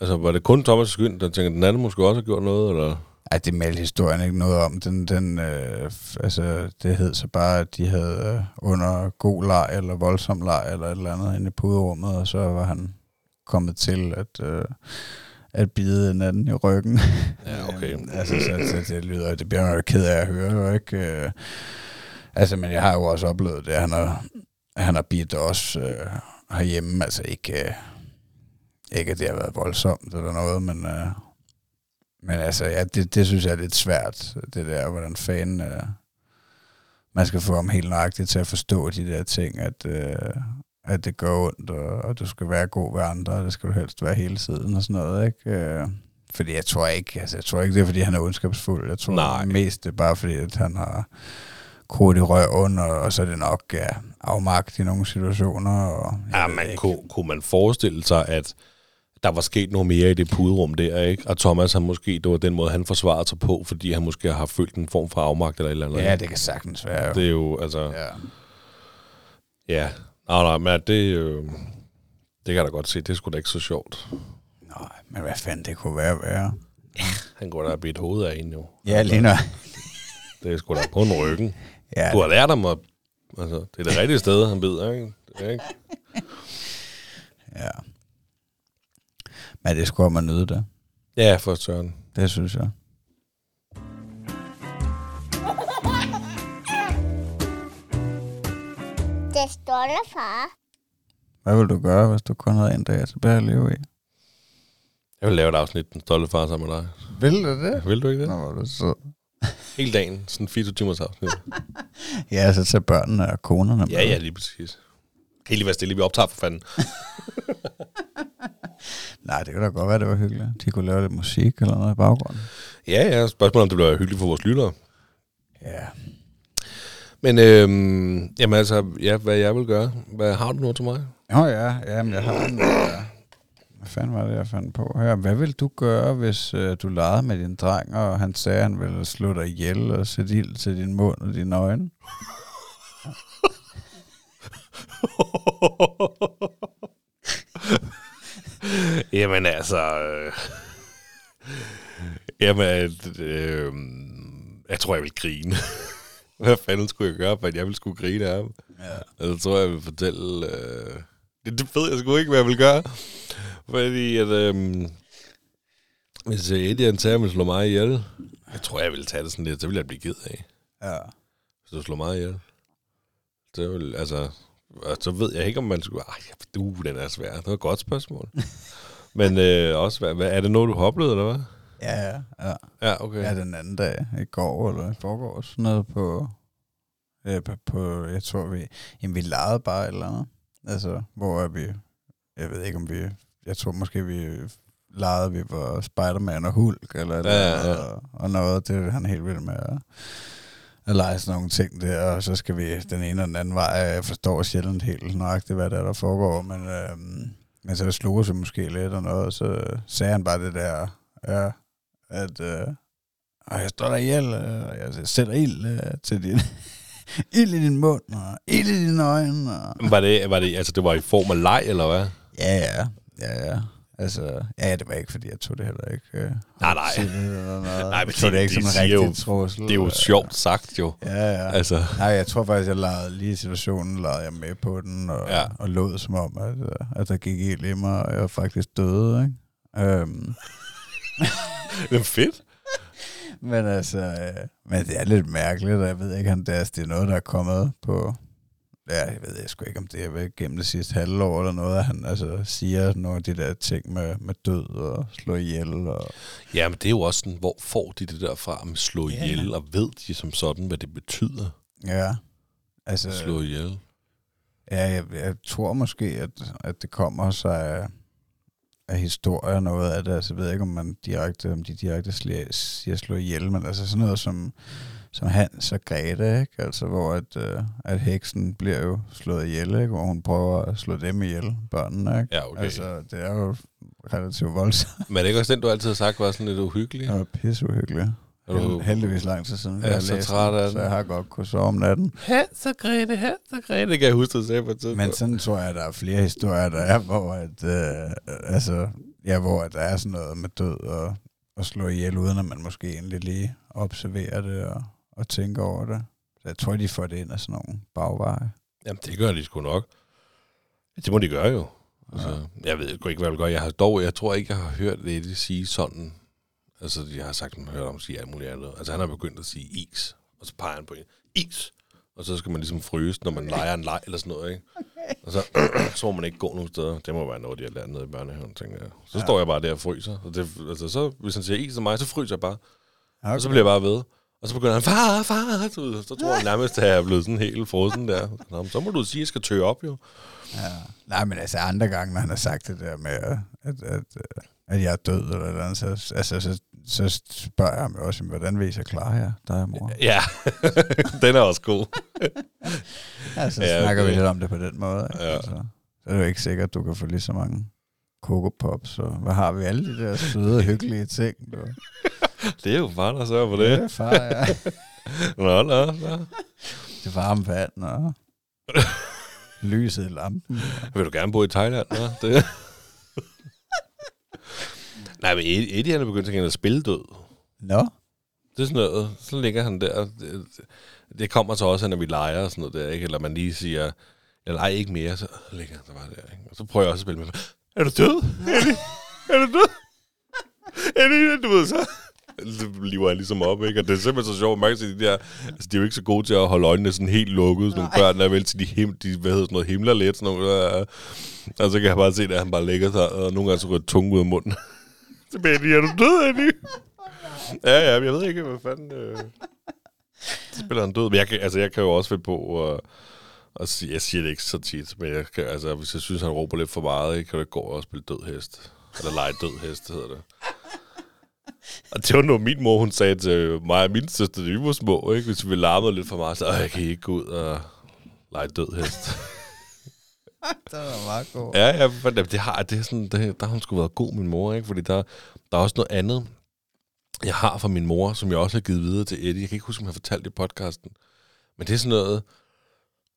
altså, var det kun Thomas' skyld, der tænker, den anden måske også har gjort noget, eller? Ej, det meldte historien ikke noget om. Den, den, øh, altså, det hed så bare, at de havde øh, under god leg eller voldsom leg eller et eller andet inde i puderummet, og så var han kommet til at, øh, at bide en anden i ryggen. Ja, okay. Øhm, altså, så, så det lyder, det bliver man jo ked af at høre, jo ikke? Øh, altså, men jeg har jo også oplevet det, han har, han har bidt os øh, herhjemme, altså ikke, øh, ikke at det har været voldsomt eller noget, men, øh, men altså, ja, det, det synes jeg er lidt svært, det der, hvordan fanden øh, man skal få ham helt nøjagtigt til at forstå de der ting, at, øh, at det går ondt, og, og du skal være god ved andre, og det skal du helst være hele tiden og sådan noget, ikke? Øh, fordi jeg tror ikke, altså jeg tror ikke, det er, fordi han er ondskabsfuld. Jeg tror Nej. mest, det er bare fordi, at han har krudt i røven, og, og så er det nok ja, afmagt i nogle situationer. Og, Ja, man ikke. kunne, kunne man forestille sig, at der var sket noget mere i det puderum der, ikke? Og Thomas, han måske, det var den måde, han forsvarede sig på, fordi han måske har følt en form for afmagt eller et eller andet. Ja, det kan sagtens være. jo. Det er jo, altså, ja. Ja. Ja. Nej, nej, men det, øh, det kan jeg da godt se, det sgu da ikke så sjovt. Nej, men hvad fanden det kunne være værre? Han går da og et hoved af en jo. Ja, lige nu. Det er sgu da på en ryggen. Ja, Du har lært ham at, altså, det er det rigtige sted, han bider, ikke? Det er ikke? ja. Men det skulle man nyde det. Ja, for søren. Det synes jeg. Det stolte far. Hvad vil du gøre, hvis du kun havde en dag tilbage at leve i? Jeg vil lave et afsnit, den stolte far sammen med dig. Vil du det? Vil du ikke det? Nå, hvor er du sød. Hele dagen, sådan 24 timers afsnit. Ja, så tage børnene og konerne med. Ja, ja, lige præcis. Kan I lige være stille, vi optager for fanden. Nej, det kunne da godt være, det var hyggeligt. De kunne lave lidt musik eller noget i baggrunden. Ja, ja, spørgsmålet om det bliver hyggeligt for vores lyttere. Ja. Men øhm, jamen altså, ja, hvad jeg vil gøre. Hvad har du noget til mig? Åh oh, ja, jamen jeg har en... Uh, hvad fanden var det, jeg fandt på her? Hvad vil du gøre, hvis uh, du legede med din dreng, og han sagde, at han ville slå dig ihjel og sætte ild til din mund og dine øjne? Jamen altså... Øh, jamen, øh, jeg tror, jeg vil grine. Hvad fanden skulle jeg gøre, for at jeg ville skulle grine af ham? Ja. Jeg tror, jeg vil fortælle... Øh, det, det ved jeg sgu ikke, hvad jeg vil gøre. Fordi at... Øh, hvis Eddie han tager, slår mig ihjel, jeg tror, jeg vil tage det sådan lidt, så vil jeg blive ked af. Ja. Hvis du slår mig ihjel. Så vil, altså... og Så ved jeg ikke, om man skulle... Ej, du, den er svær. Det var et godt spørgsmål. Men øh, også, hvad, hvad, er det noget, du har oplevet, eller hvad? Ja, ja. ja. Ja, okay. Ja, den anden dag, i går eller i forgår, sådan noget på, ja, på, på, jeg tror vi, jamen vi legede bare eller andet. Altså, hvor er vi, jeg ved ikke om vi, jeg tror måske vi legede, vi var Spider-Man og Hulk, eller, et Ja, ja, eller ja. Og, og noget, det er han helt vild med at, at lege sådan nogle ting der, og så skal vi den ene og den anden vej, jeg forstår sjældent helt nøjagtigt, hvad der, er, der foregår, men, øhm, men så slog sig måske lidt og noget, og så sagde han bare det der, ja, at øh, og jeg står der ihjel, øh, og jeg sætter ild øh, til din, ild i din mund, og ild i dine øjne, og Var det, var det, altså det var i form af leg, eller hvad? ja, ja, ja, ja. Altså, ja, det var ikke, fordi jeg tog det heller ikke. Øh, Nej, nej. Nej, men jeg tog det, det- ikke det som en rigtig trussel. Det er jo Øh, sjovt sagt, jo. Ja, ja. Altså, Nej, jeg tror faktisk, jeg lavede lige i situationen, lavede jeg med på den, og, Ja. ja. og lod som om, at, øh, at der gik ild i mig, og jeg faktisk døde, ikke? Øhm, det er fedt. men altså, øh, men det er lidt mærkeligt, og jeg ved ikke, om det er, det er noget, der er kommet på, ja, jeg ved jeg sgu ikke, om det er gennem det sidste halvår eller noget, at han altså siger nogle af de der ting med, med død og slå ihjel, og Ja, men det er jo også sådan, hvor får de det der fra med slå Ja. ihjel, og ved de som sådan, hvad det betyder, ja, altså, slå ihjel? Ja, jeg, jeg tror måske, at, at det kommer sig af, historier noget af det. Altså, jeg ved ikke, om man direkte, om de direkte siger slå ihjel, men altså sådan noget som, som Hans og Grete, ikke? Altså, hvor at, øh, at heksen bliver jo slået ihjel, ikke? Hvor hun prøver at slå dem ihjel, børnene, ikke? Ja, okay. Altså, det er jo relativt voldsomt. men er det ikke også den, du altid har sagt, var sådan lidt uhyggelig? Det var pisseuhyggeligt. Er du- Held- Heldigvis lang tid siden, Jeg er så træt af den, så jeg har godt kunne sove om natten. Hans og Grete, Hans og Grete, det kan jeg huske, du sagde på et tidspunkt. Men sådan tror jeg, at der er flere historier, der er, hvor, at, øh, altså, ja, hvor at der er sådan noget med død og, og slå ihjel, uden at man måske egentlig lige observerer det og, og tænker over det. Så jeg tror, de får det ind af sådan nogle bagveje. Jamen, det gør de sgu nok. Det må de gøre jo. Altså, jeg ved sgu ikke, hvad jeg vil gøre. Jeg har dog, jeg tror ikke, jeg har hørt det sige sådan. Altså, jeg har sagt, man hørt om sige alt muligt andet. Altså, han har begyndt at sige is, og så peger han på en. Is! Og så skal man ligesom fryse, når man leger en leg eller sådan noget, ikke? Og så, så må man ikke gå nogen steder. Det må være noget, de har lært nede i børnehaven, tænker jeg. Så Ja. står jeg bare der og fryser. Og det, altså, så, hvis han siger is til mig, så fryser jeg bare. Okay. Og så bliver jeg bare ved. Og så begynder han, far, far. Så, så tror jeg nærmest, at jeg er blevet sådan helt frosen der. Nå, så må du sige, at jeg skal tø op, jo. Ja. Nej, men altså andre gange, når han har sagt det der med, at, at, at, at jeg er død, eller eller andet, så, altså, så, så spørger jeg jo også, hvordan vil I så klare jer, dig og mor? Ja, den er også god. Ja, så Ja, snakker vi okay. lidt om det på den måde. Ikke? Ja. Altså, så er det jo ikke sikkert, at du kan få lige så mange Coco Pops, og hvad har vi alle de der søde, hyggelige ting? Du. Det er jo far, der sørger for Det det. er far, ja. Nå, nå, nå. Det varme vand, og lyset i lampen. Vil du gerne bo i Thailand? Nå? Det. Nej, men Eddie, han er begyndt at spille død. Nå, Det er sådan noget, så ligger han der. Det, det kommer så også, når vi leger og sådan noget der, ikke? Eller man lige siger, jeg leger ikke mere, så ligger han så bare der, ikke? Og så prøver jeg også at spille med ham. Er du død, Eddie? Er du død? Eddie, du ved så. Så lever jeg ligesom op, ikke? Og det er simpelthen så sjovt. Man kan se, de der, altså, de er jo ikke så gode til at holde øjnene sådan helt lukket. Sådan nogle børn, der er vel til de, him, de hvad hedder sådan noget, himler lidt. Sådan nogle, øh, og så kan jeg bare se, at han bare ligger sig, og nogle gange så rører tunge ud af munden. Benny, er du død, Eddie? Ja, ja, men jeg ved ikke, hvad fanden... Øh... Spiller han død. Men jeg kan, altså, jeg kan jo også finde på Og, og sige, jeg siger det ikke så tit, men jeg kan, altså, hvis jeg synes, han råber lidt for meget, ikke, kan det gå og spille død hest. Eller lege død hest, hedder det. Og det var noget, min mor, hun sagde til mig og min søster, da vi var små, ikke? hvis vi larmede lidt for meget, så jeg kan I ikke gå ud og lege død hest. det var meget god. Ja, ja, for det, har, det er sådan, det, der har hun sgu været god, min mor, ikke? Fordi der, der er også noget andet, jeg har fra min mor, som jeg også har givet videre til Eddie. Jeg kan ikke huske, om jeg har fortalt det i podcasten. Men det er sådan noget,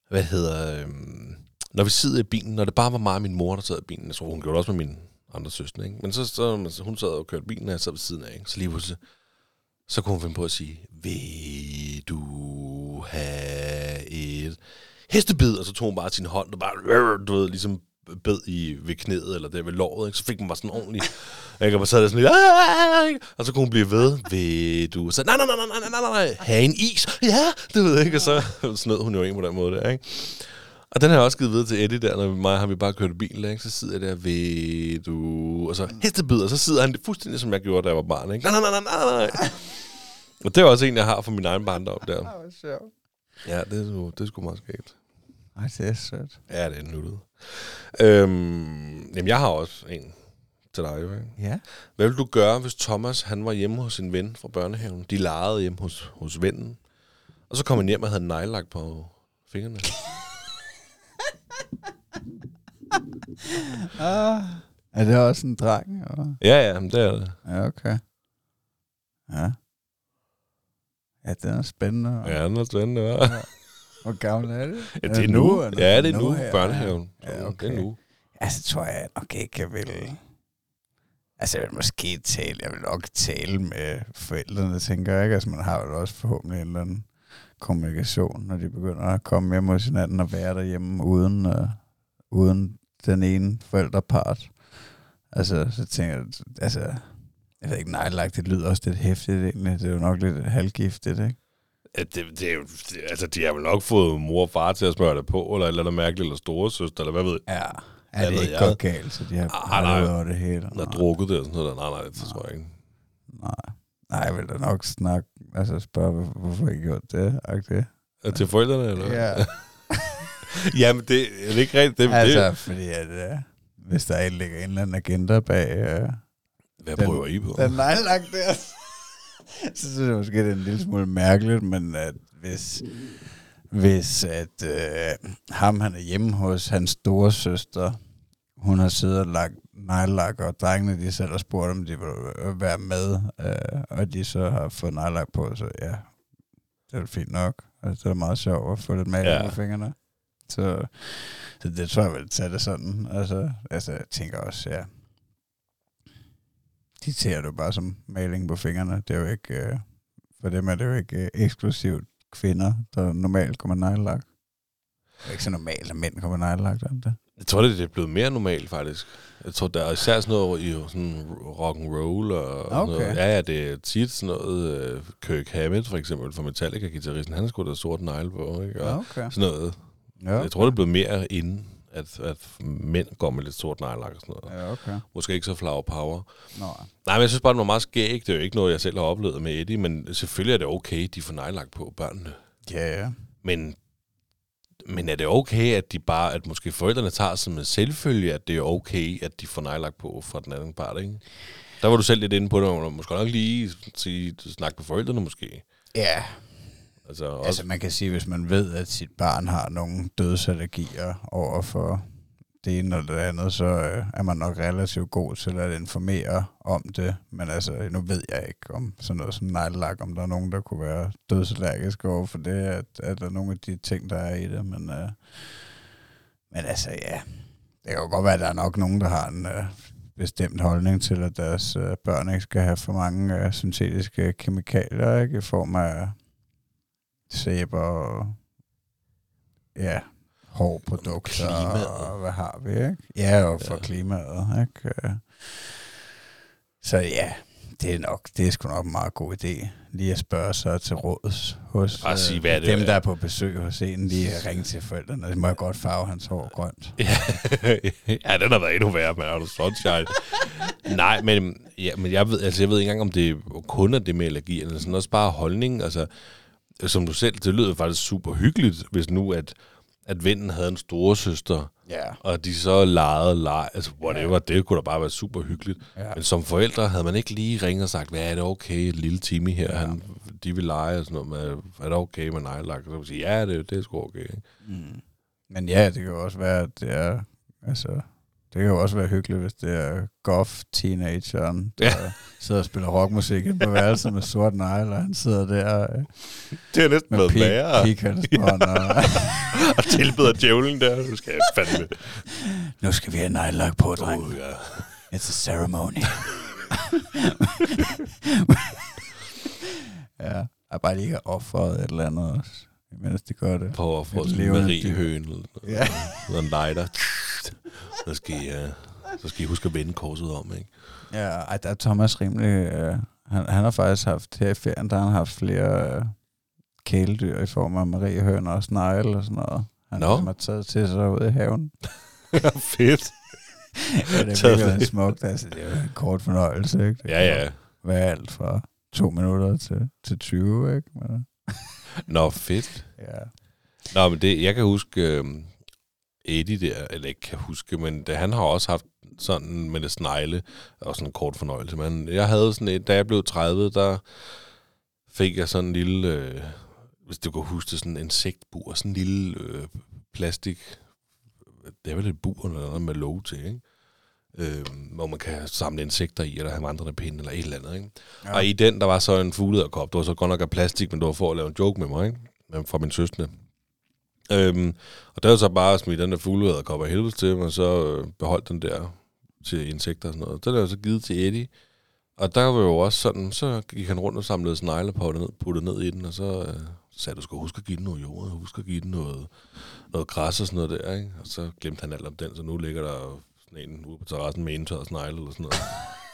hvad hedder, øhm, når vi sidder i bilen, når det bare var mig og min mor, der sad i bilen, jeg tror, hun gjorde det også med min andre søster, ikke? Men så, så så hun sad og kørte bilen, og jeg sad ved siden af, ikke? Så lige pludselig, så kunne hun finde på at sige, vil du have et hestebid? Og så tog hun bare sin hånd, og bare, du ved, ligesom bed i ved knæet, eller der ved låret, ikke? så fik man bare sådan ordentlig, ikke? og man sad der sådan lidt, "Ah!" ikke? og så kunne hun blive ved, vil du, så nej, nej, nej, nej, nej, nej, nej, have en is, ja, det ved ikke, og så snød hun jo en på den måde der, ikke? Og den har jeg også givet videre til Eddie der, når mig har vi bare kørt i bil, ikke? så sidder jeg der, ved du, og så hestebid, og så sidder han fuldstændig, som jeg gjorde, da jeg var barn, ikke? Nej, nej, nej, nej, nej. Og det er også en, jeg har fra min egen barndom der. Det var sjovt. Ja, det er, sgu- det er sgu meget skægt. Ej, det er sødt. Ja, det er nuttet. Øhm, jamen, jeg har også en til dig, jo, ikke? Ja. Hvad ville du gøre, hvis Thomas han var hjemme hos en ven fra børnehaven? De legede hjemme hos, hos vennen. Og så kom han hjem og havde nejlagt på fingrene. Ah, er det også en dreng? Eller? ja, ja, men det er det. Ja, okay. Ja. Ja, den er spændende. Ja, det er spændende, hva'? Hvor gammel er det? Ja, det er nu. eller? Ja, det er nu. her? Børnehaven. Ja, Det okay. er nu. Altså, tror jeg nok ikke, jeg vil... Altså, jeg vil måske tale, jeg vil nok tale med forældrene, tænker jeg, ikke? Altså, man har jo også forhåbentlig en eller anden kommunikation, når de begynder at komme hjem hos hinanden og være derhjemme uden, uh, uden den ene forældrepart. Altså, så tænker jeg, altså, jeg ved ikke, nej, det lyder også lidt hæftigt egentlig. Det er jo nok lidt halvgiftigt, ikke? Det, det, er jo, det, altså, de har vel nok fået mor og far til at smøre det på, eller eller andet mærkeligt, eller store søster, eller hvad ved jeg. Ja, er det ikke jeg? godt galt, så de har Ah, nej. nej, over det hele. Har drukket det og sådan noget. Nej, nej, det tror jeg ikke. Nej. Nej, jeg vil da nok snakke, altså spørge, hvor- hvorfor I gjort det. Er det til forældrene, eller? Ja. Jamen, det er det ikke rigtigt. Det, altså, det, fordi at, uh, hvis der ligger en eller anden agenda bag uh, hvad den- prøver I på? den nejlagt der, så synes jeg måske, det er en lille smule mærkeligt, men at hvis, hvis at uh, ham, han er hjemme hos hans store søster, hun har siddet og lagt nejlak, og drengene de selv har spurgt, om de vil øh, være med, uh, og de så har fået nejlak på, så ja, det er fint nok. Altså, det er meget sjovt at få lidt maling Ja. på fingrene. Så, så det tror jeg vil tage det sådan. Altså, altså jeg tænker også, ja. De ser jo bare som maling på fingrene. Det er jo ikke, øh, for dem er det jo ikke øh, eksklusivt kvinder, der normalt kommer nejlagt. Det er ikke så normalt, at mænd kommer nejlagt, er det? Jeg tror, det er blevet mere normalt, faktisk. Jeg tror, der er især sådan noget i sådan rock and roll og Okay. noget. Ja, ja, det er tit sådan noget. Uh, Kirk Hammett, for eksempel, fra Metallica-gitarristen, han skulle da sort negle på, ikke? Og okay. sådan noget. Ja, Jeg tror, det er blevet mere inden, at, at mænd går med lidt sort neglelak og sådan noget. Ja, okay. Måske ikke så flower power. Nå, Nej, men jeg synes bare, det var meget skægt. Det er jo ikke noget, jeg selv har oplevet med Eddie, men selvfølgelig er det okay, de får neglelak på børnene. ja, ja. Men, men er det okay, at de bare, at måske forældrene tager som en selvfølge, at det er okay, at de får neglelak på fra den anden part, ikke? Der var du selv lidt inde på det, og måske nok lige sige, snakke med forældrene måske. Ja, Altså, også, altså man kan sige, hvis man ved, at sit barn har nogle dødsallergier over for det ene eller det andet, så øh, er man nok relativt god til at informere om det. Men altså, nu ved jeg ikke om sådan noget som neglelak, om der er nogen, der kunne være dødsallergisk over for det, at, at der er nogle af de ting, der er i det. Men, øh, men altså, ja, det kan jo godt være, at der er nok nogen, der har en øh, bestemt holdning til, at deres øh, børn ikke skal have for mange øh, syntetiske kemikalier, ikke? I form af sæber og ja, hårde produkter. Klimaet. Og hvad har vi, ikke? Ja, og for Ja. klimaet, ikke? Øh, Så ja, det er nok, det er sgu nok en meget god idé, lige at spørge sig til råds hos Bare sige, øh, hvad er det, dem, der er på besøg hos en, lige at ringe til forældrene. Det må jeg godt farve hans hår grønt. ja, den har været endnu værre, men er du sunshine? Nej, men, ja, men jeg, ved, altså, jeg ved ikke engang, om det kun er det med allergi, eller sådan også bare holdning. Altså, som du selv, det lyder faktisk super hyggeligt, hvis nu, at, at vennen havde en store søster, Ja. og de så legede leg, altså whatever, ja. det kunne da bare være super hyggeligt. Ja. Men som forældre havde man ikke lige ringet og sagt, hvad er det okay, lille Timmy her, ja. han, de vil lege og sådan noget, med, er det okay med nejlak? Så man sige, ja, det, det er sgu okay. Ikke? Mm. Men ja, det kan også være, at det er, altså, det kan jo også være hyggeligt, hvis det er goth-teenageren, der Ja. ja. sidder og spiller rockmusik på værelset med sort negle, og han sidder der øh, Det er næsten med pik, værre. pikhalsbånd, og og tilbeder djævlen der. Nu skal jeg fandme. nu skal vi have nejlak på, dreng. Oh, ja. It's a ceremony. ja, jeg bare lige har offeret et eller andet også, mens de gør det. På at få Et sådan en levende Marie-høen. Eller Ja. noget. en lighter. Så skal, I, uh, så skal I huske at vende korset om, ikke? Ja, ej, der er Thomas rimelig... Øh, han, han har faktisk haft her i ferien, der har han haft flere øh, kæledyr i form af mariehøn og snegle og sådan noget. Han no. har taget til sig ude i haven. Fedt. ja, det er virkelig smukt. Altså, det er jo en kort fornøjelse, ikke? Det Ja, ja. Være alt fra to minutter til, til 20, ikke? Men, Nå, fedt. ja. Nå, men det, jeg kan huske øh, Eddie der, eller ikke kan huske, men det, han har også haft sådan med det snegle, og sådan en kort fornøjelse. Men jeg havde sådan et, da jeg blev 30, der fik jeg sådan en lille, øh, hvis du kan huske det, sådan en insektbur, sådan en lille øh, plastik, det er vel et bur eller noget med låg til, ikke? Øh, hvor man kan samle insekter i, eller have vandrende eller et eller andet, ikke? Ja. Og i den, der var så en fuglederkop. Det var så godt nok af plastik, men det var for at lave en joke med mig, ikke? Men Fra min søstre. Øhm, og der var så bare at smide den der fuglederkop af helvede til, og så øh, beholdt den der til insekter og sådan noget. Så er jo så givet til Eddie. Og der var jo også sådan, så gik han rundt og samlede snegle og puttede ned, puttede ned i den, og så, øh, sagde du skal huske at give den noget jord, og huske at give den noget, noget græs og sådan noget der, ikke? Og så glemte han alt om den, så nu ligger der sådan en ude på terrassen med en tør snegle eller sådan noget.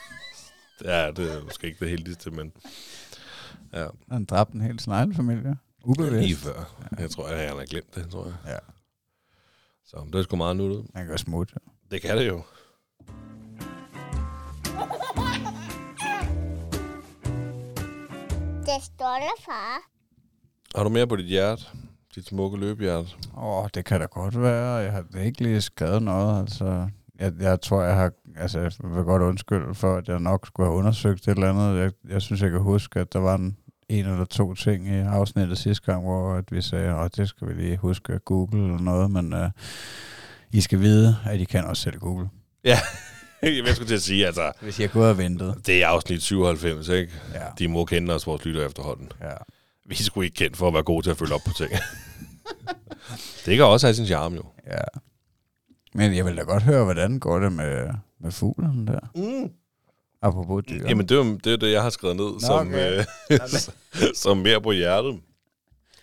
ja, det er måske ikke det heldigste, men ja, Han dræbte en hel sneglefamilie. Lige Ubevidst. før. Jeg tror, at han har glemt det, tror jeg. Ja, Så det er sgu meget nuttet. han kan smutte. Det kan det jo. Det stolte far. Har du mere på dit hjerte? Dit smukke løbehjerte? Åh, det kan da godt være. Jeg har ikke lige skrevet noget. Altså, jeg, jeg tror, jeg har... Altså, jeg vil godt undskylde for, at jeg nok skulle have undersøgt et eller andet. Jeg, jeg synes, jeg kan huske, at der var en, en eller to ting i afsnittet sidste gang, hvor at vi sagde, at det skal vi lige huske at google eller noget, men uh, I skal vide, at I kan også selv google. Ja, jeg skulle til at sige, altså, Hvis har gået og ventet. det er afsnit 97, ikke? Ja. De må kende os, vores lytter efterhånden. ja. Vi sgu ikke kendt for at være gode til at følge op på ting. det kan også have sin charme, jo. ja. Men jeg vil da godt høre, hvordan går det med, med fuglen der? Mm. Apropos dyr. Jamen, det er, jo- det er det, jeg har skrevet ned som, okay. øh, som mere på hjertet.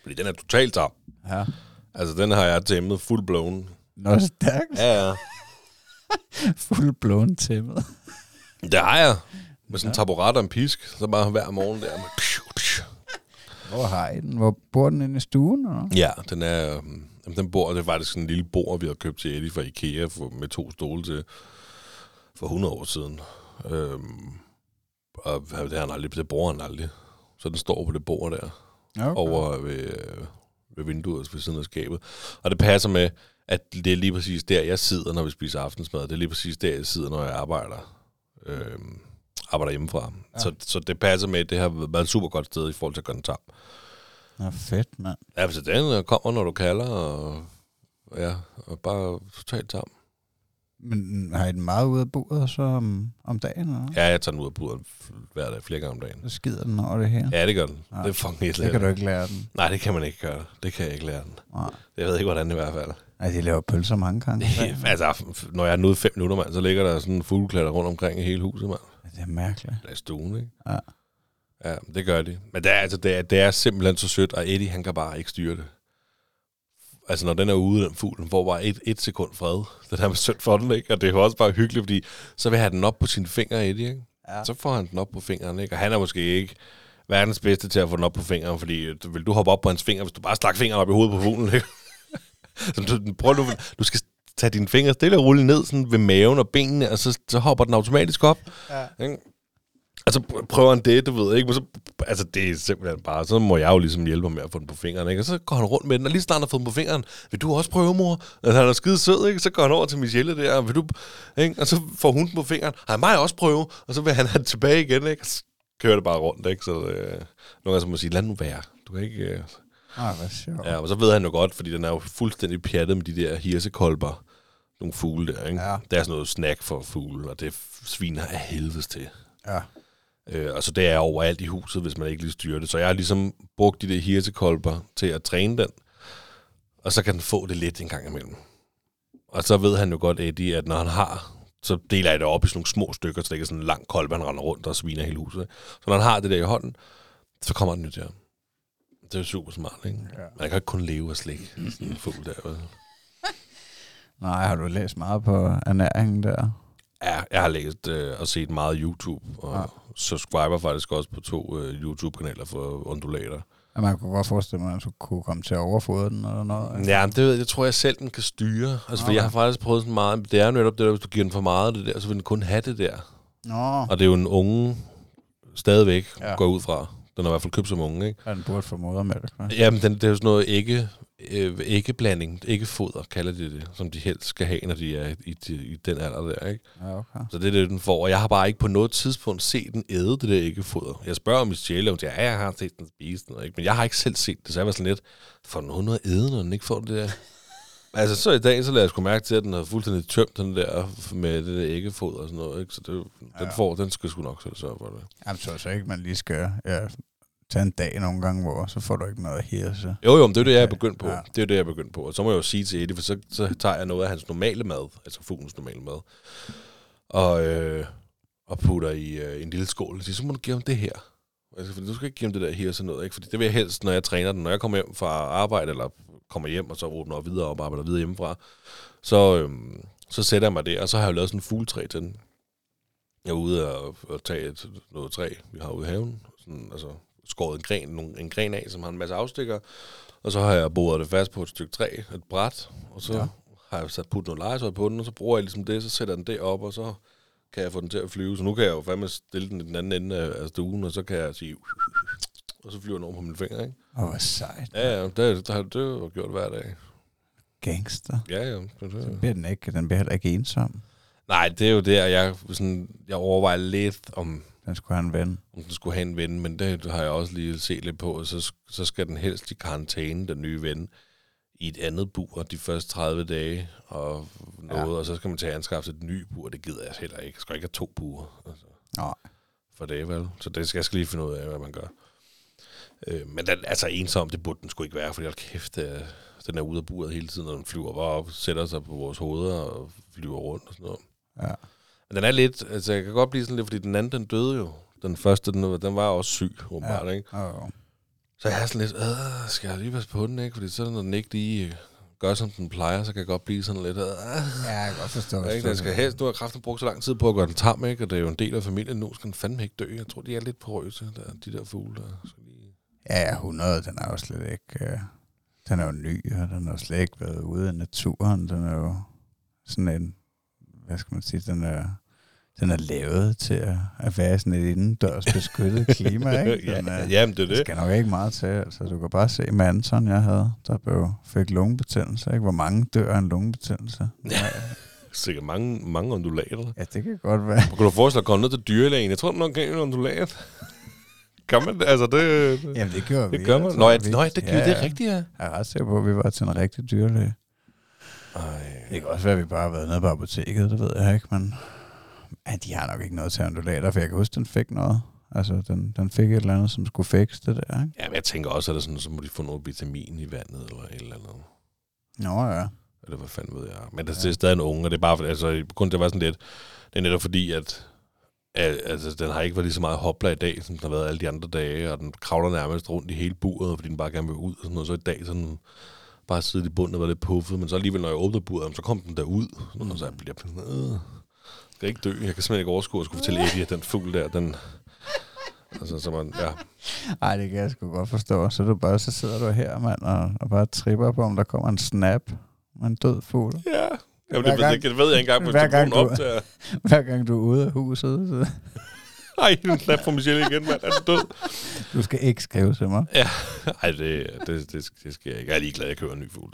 Fordi den er totalt tam. Ja. Altså, den har jeg tæmmet full blown. Nå, stærkt. Ja, ja. Full blown tæmmet. Det har jeg. Med sådan en taburet og en pisk. Så bare hver morgen der. Med pshu, pshu. Hvor har I den? Hvor bor den inde i stuen? Eller? Ja, den er... øhm, Jamen, den bor, det er faktisk sådan en lille bord, vi har købt til Eddie fra Ikea for, med to stole til for 100 år siden. Øhm, og det, har han aldrig, det bruger han aldrig. Så den står på det bord der, Okay. over ved, øh, ved vinduet ved siden af skabet. Og det passer med, at det er lige præcis der, jeg sidder, når vi spiser aftensmad. Det er lige præcis der, jeg sidder, når jeg arbejder. Øhm, arbejder hjemmefra. Ja. Ja. Så, så det passer med, at det har været et super godt sted i forhold til at gøre den tam. Nå, fedt, mand. Ja, altså den øh, kommer, når du kalder, og, ja, og bare totalt tam. Men har I den meget ude af bordet så om, om dagen? Eller? Ja, jeg tager den ud af buret hver dag, flere gange om dagen. Så skider den over det hele. Ja, det gør den. Ja. Ja. Det er fucking helt det kan du ikke lære den. Nej, det kan man ikke gøre. Det kan jeg ikke lære den. Nej. Jeg ved ikke, hvordan i hvert fald. Ej, de laver pølser mange gange. altså, når jeg er nået fem minutter, mand, så ligger der sådan en fugleklatter rundt omkring i hele huset, mand. Det er mærkeligt. Eller i stuen, ikke? Ja. Ja, det gør de. Men det er, altså, det er, det er simpelthen så sødt, og Eddie, han kan bare ikke styre det. Altså, når den er ude, den fugl, den får bare et, et sekund fred. Det er synd for den, ikke? Og det er jo også bare hyggeligt, fordi så vil han den op på sine fingre, Eddie, ikke? Ja. Så får han den op på fingeren, ikke? Og han er måske ikke verdens bedste til at få den op på fingeren, fordi øh, vil du hoppe op på hans finger, hvis du bare stak fingeren op i hovedet på fuglen, ikke? så du, prøv nu, du skal tage dine fingre stille og roligt ned sådan ved maven og benene, og så, så hopper den automatisk op. Ja. Ikke? Og så pr- prøver han det, du ved ikke, men så, altså det er simpelthen bare, så må jeg jo ligesom hjælpe ham med at få den på fingeren, ikke? Og så går han rundt med den, og lige snart han har fået den på fingeren, vil du også prøve, mor? Altså, han er skide sød, ikke? Så går han over til Michelle der, vil du, ikke? Og så får hun den på fingeren, har mig også prøve? Og så vil han have den tilbage igen, ikke? Og så kører det bare rundt, ikke? Så øh, nogle gange så må man sige, lad nu være. Du kan ikke... Øh, Ah, hvad sjovt. Ja, og så ved han jo godt, fordi den er jo fuldstændig pjattet med de der hirsekolber. Nogle fugle der, ikke? Ja. Der er sådan noget snack for fugle, og det sviner af helvedes til. Ja. Øh, og så det er overalt i huset, hvis man ikke lige styrer det. Så jeg har ligesom brugt de der hirsekolber til at træne den, og så kan den få det lidt en gang imellem. Og så ved han jo godt, Eddie, at når han har, så deler jeg det op i sådan nogle små stykker, så det ikke er sådan en lang kolbe, han render rundt og sviner hele huset. ikke? Så når han har det der i hånden, så kommer den nyt der. Det er jo super smart, ikke? Ja. Man kan ikke kun leve af slik. Sådan en fugl der. vel? Nej, har du læst meget på ernæringen der? Ja, jeg har læst øh, og set meget YouTube, og. Subscriber faktisk også på to øh, YouTube-kanaler for undulater. Ja, man kunne godt forestille mig, at man kunne komme til at overfodre den eller noget. Ja, men det, ved jeg, det tror jeg selv, den kan styre. Altså, okay. Okay. jeg har faktisk prøvet sådan meget. Det er jo netop det der, hvis du giver den for meget af det der, så vil den kun have det der. Nå, Og det er jo en unge stadigvæk, Ja. går ud fra. Den er i hvert fald købt som unge, ikke? ja, den burde få modermælk. Jamen, den, det er jo sådan noget ikke, øh, æggeblanding, æggefoder, kalder de det, som de helst skal have, når de er i, i, i den alder der, ikke? Ja, okay. Så det er det, den får. Og jeg har bare ikke på noget tidspunkt set den æde det der æggefoder. Jeg spørger om Michelle, og hun siger, ja, jeg har set den spise den, ikke? men jeg har ikke selv set det. Så jeg var sådan lidt, får den noget æde, når den ikke får det der? altså, så i dag, så lader jeg sgu mærke til, at den har fuldstændig tømt den der med det der æggefoder og sådan noget. Ikke? Så det, den Ja. får, den skal sgu nok selv sørge for det. Jamen, så, så ikke man lige skal ja, tage en dag nogle gange, hvor så får du ikke noget hirse. Jo, jo, men det er det, jeg er begyndt på. Ja. Det er det, jeg er begyndt på. Og så må jeg jo sige til Eddie, for så, så tager jeg noget af hans normale mad, altså fuglens normale mad. og, øh, og putter i øh, en lille skål. Og så må du give ham det her. Altså, fordi du skal ikke give ham det der her og sådan noget, ikke? Fordi det vil jeg helst, når jeg træner den. Når jeg kommer hjem fra arbejde, eller kommer hjem, og så åbner jeg videre op og arbejder videre hjemmefra, så, øhm, så sætter jeg mig der, og så har jeg jo lavet sådan en fugletræ til den. Jeg er ude og, og tage et, noget træ, vi har ude i haven. Sådan, altså skåret en gren, nogle, en gren af, som har en masse afstikker. Og så har jeg boret det fast på et stykke træ, et bræt, og så Ja. har jeg sat puttet noget legetøj på den, og så bruger jeg ligesom det, så sætter den derop, og så kan jeg få den til at flyve. Så nu kan jeg jo fandme stille den i den anden ende af af stuen, og så kan jeg sige, og så flyver den over på mine fingre, ikke? Åh, hvor sejt. Ja, ja, det, det, det har det jeg gjort hver dag. Gangster. Ja, ja. Det, Så det. bliver den ikke, den bliver heller ikke ensom. Nej, det er jo der, jeg, sådan, jeg overvejer lidt, om, Den skulle have en ven. den skulle have en ven, men det har jeg også lige set lidt på. Så, så skal den helst i karantæne, den nye ven, i et andet bur de første 30 dage, og noget, Ja. og så skal man tage anskaffe sig et ny bur. Det gider jeg heller ikke. Jeg skal ikke have to buer altså, Nej. for det, vel? Så det skal jeg skal lige finde ud af, hvad man gør. Øh, men den, altså ensom, det burde den sgu ikke være, fordi hold kæft, det er, den er ude af buret hele tiden, og den flyver bare op, sætter sig på vores hoveder og flyver rundt og sådan noget. Ja. Men den er lidt, altså jeg kan godt blive sådan lidt, fordi den anden, den døde jo. Den første, den, den var også syg, åbenbart, ja. ikke? Oh. Så jeg er sådan lidt, øh, skal jeg lige passe på den, ikke? Fordi så når den ikke lige gør, som den plejer, så kan jeg godt blive sådan lidt, øh, Ja, jeg kan godt forstå. ikke? Den skal helst, nu har kraften brugt så lang tid på at gøre den tam, ikke? Og det er jo en del af familien nu, skal den fandme ikke dø. Jeg tror, de er lidt porøse, der, de der fugle, der skal lige... Ja, ja, 100, den er jo slet ikke... Øh, den er jo ny, og den har slet ikke været ude i naturen. Den er jo sådan en... Hvad skal man sige? Den er, den er lavet til at, at være sådan et indendørs beskyttet klima, ikke? Den ja, er, jamen, det er det det. skal nok ikke meget til. Altså, du kan bare se med Anton, jeg havde, der blev, fik lungebetændelse. Ikke? Hvor mange dør af en lungebetændelse? Ja. Sikkert mange, mange undulater. ja, det kan godt være. Kan du forestille dig at komme ned til dyrlægen? Jeg tror nok, kan en undulat. Kan man det? Altså, det, det, Jamen, det gjorde vi. det gør man. Nå, ja, ja, det, ja, det er rigtigt, ja. Jeg er ret sikker på, at vi var til en rigtig dyrlæge. Ej. Det kan også være, at vi bare har været nede på apoteket, det ved jeg ikke, men ja, de har nok ikke noget til undulater, for jeg kan huske, den fik noget. Altså, den, den fik et eller andet, som skulle fikse det der, ikke? Ja, men jeg tænker også, at det sådan, så må de få noget vitamin i vandet, eller et eller andet. Nå ja. Eller hvad fanden ved jeg. Men det, det er stadig en unge, og det er bare, altså, kun det var sådan lidt, det er netop fordi, at altså, den har ikke været lige så meget hopla i dag, som den har været alle de andre dage, og den kravler nærmest rundt i hele buret, fordi den bare gerne vil ud og sådan noget. Så i dag, så den bare siddet i bunden og været lidt puffet, men så alligevel, når jeg åbnede buret, så kom den derud, mm. og så bliver jeg øh, skal ikke dø. Jeg kan simpelthen ikke overskue at skulle fortælle Eddie, at den fugl der, den... Altså, så man, ja. Ej, det kan jeg sgu godt forstå. Så, du bare, så sidder du her, mand, og, og bare tripper på, om der kommer en snap med en død fugl. Ja. Jamen, det, gang- det, det, ved jeg ikke engang, hvis hver det gang du- op til. Hver gang du er ude af huset, så Ej, en knap fra Michelle igen, mand. Er den død? du skal ikke skrive til mig. Ja, ej, det, det, det, det sker ikke. Jeg er lige glad, at jeg køber en ny fugl.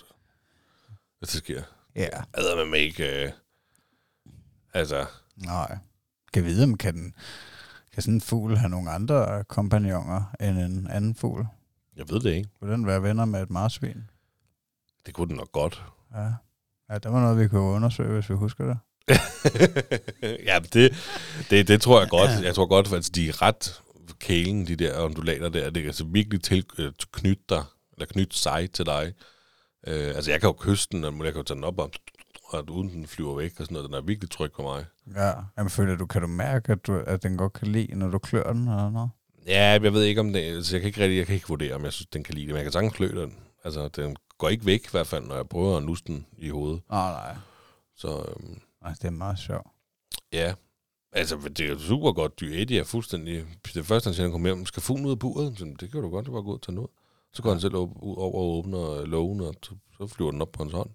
Hvis det sker. Ja. Jeg ved med ikke... Øh, altså, Nej. Kan vide, om kan, den, kan sådan en fugl have nogle andre kompagnoner end en anden fugl? jeg ved det ikke. Kunne den være venner med et marsvin? Det kunne den nok godt. Ja. Ja, det var noget, vi kunne undersøge, hvis vi husker det. ja, det, det, det tror jeg godt. Jeg tror godt, at de er ret kælen, de der undulater der. Det kan altså virkelig til, øh, knytte dig, eller knytte sig til dig. Øh, altså, jeg kan jo kysse den, og jeg kan jo tage den op, og, og uden den flyver væk og sådan noget. Den er virkelig tryg på mig. Ja. Jamen, føler du, kan du mærke, at, du, at den godt kan lide, når du klør den eller noget? Ja, jeg ved ikke om det... Altså, jeg kan ikke rigtig, jeg kan ikke vurdere, om jeg synes, den kan lide det, men jeg kan sagtens klø den. Altså, den går ikke væk i hvert fald, når jeg prøver at nusse den i hovedet. Nej, nej. Så øhm, Nej, det er meget sjovt. ja, altså det er jo super godt dyr. Eddie er fuldstændig... Det første, han siger, han kommer hjem, skal fuglen ud af buret. Så, det kan du godt, det var godt tage noget. Så går han selv op, ud over og åbner lågen, og så, så flyver den op på hans hånd.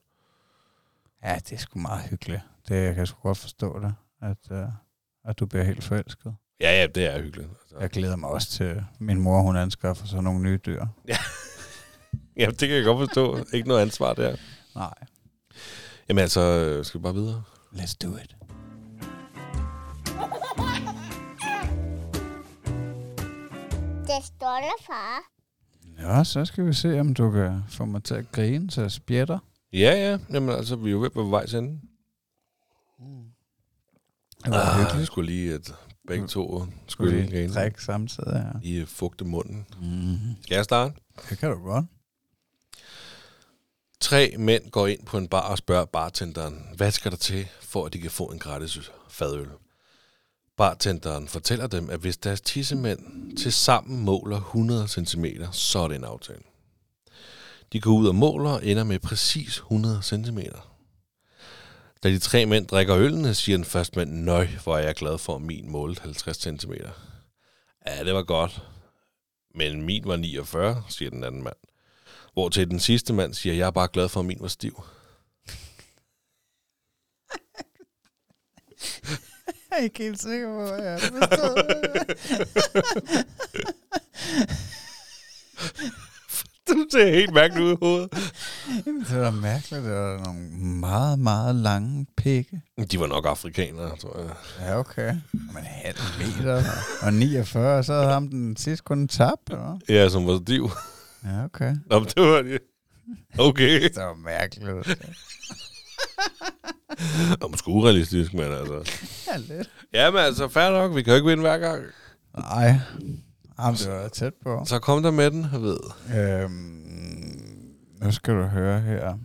Ja, det er sgu meget hyggeligt. Det jeg kan jeg sgu godt forstå det, at, uh, at du bliver helt forelsket. Ja, ja, det er hyggeligt. Altså, Jeg glæder mig også til, min mor, hun anskaffer sig nogle nye dyr. ja, det kan jeg godt forstå. ikke noget ansvar der. Nej. Jamen altså, øh, skal vi bare videre? Let's do it. Det står der, far. Ja, så skal vi se, om du kan få mig til at grine, så jeg spjætter. Ja, ja. Jamen altså, vi er jo ved på vej til enden. Det var Ah, hyggeligt. skulle lige et begge to Skulle lige grine. drikke samtidig her? I fugte munden. Mm. Skal jeg starte? Det kan du godt. Tre mænd går ind på en bar og spørger bartenderen, hvad skal der til, for at de kan få en gratis fadøl? Bartenderen fortæller dem, at hvis deres tissemænd til sammen måler 100 cm, så er det en aftale. De går ud og måler og ender med præcis 100 cm. Da de tre mænd drikker ølene, siger den første mand, nøj, hvor er jeg glad for, at min målte 50 cm. Ja, det var godt. Men min var 49, siger den anden mand. Hvor til den sidste mand siger, jeg er bare glad for, at min var stiv. Jeg er ikke helt sikker på, at jeg Du ser helt mærkeligt ud i hovedet. Jamen, det var mærkeligt. Det var nogle meget, meget lange pikke. De var nok afrikanere, tror jeg. Ja, okay. Men halv meter og 49, så havde ham den sidste kun tabt, eller? Ja, som var stiv. Ja, okay. Nå, men det var det. Okay. Det var mærkeligt. Og måske urealistisk, men altså. Ja, lidt. Ja, men altså, fair nok. Vi kan jo ikke vinde hver gang. Nej. Jamen, det var tæt på. Så kom der med den, jeg ved. Øhm, nu skal du høre her.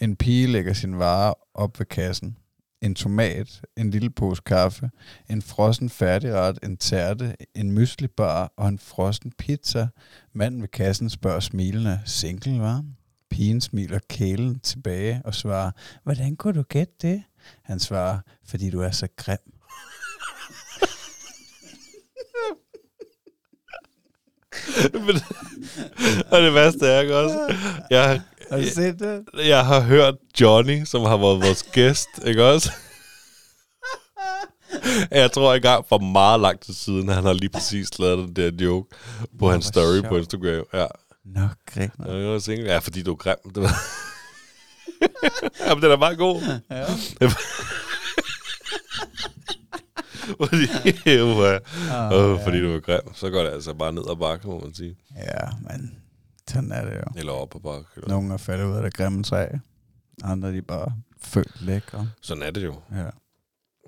En pige lægger sin varer op ved kassen. En tomat, en lille pose kaffe, en frossen færdigret, en tærte, en myslibar og en frossen pizza. Manden ved kassen spørger smilende, single, var? Pigen smiler kælen tilbage og svarer, hvordan kunne du gætte det? Han svarer, fordi du er så grim. Men, og det værste er, ikke også? Jeg, har du set det? jeg har hørt Johnny, som har været vores gæst, ikke også? Jeg tror engang for meget lang tid siden, han har lige præcis lavet den der joke på hans hvor story sjovt. på Instagram. Ja. Nå. Og jeg var single. Ja, fordi du er grim. Det var... Jamen, den er meget god. Ja. fordi, uh, Ah, uh, fordi du er grim. Så går det altså bare ned ad bakke, må man sige. Ja, men sådan er det jo. Eller op ad bakke. Eller. Nogle er faldet ud af det grimme træ. Andre de er bare følt lækre. Sådan er det jo. Ja.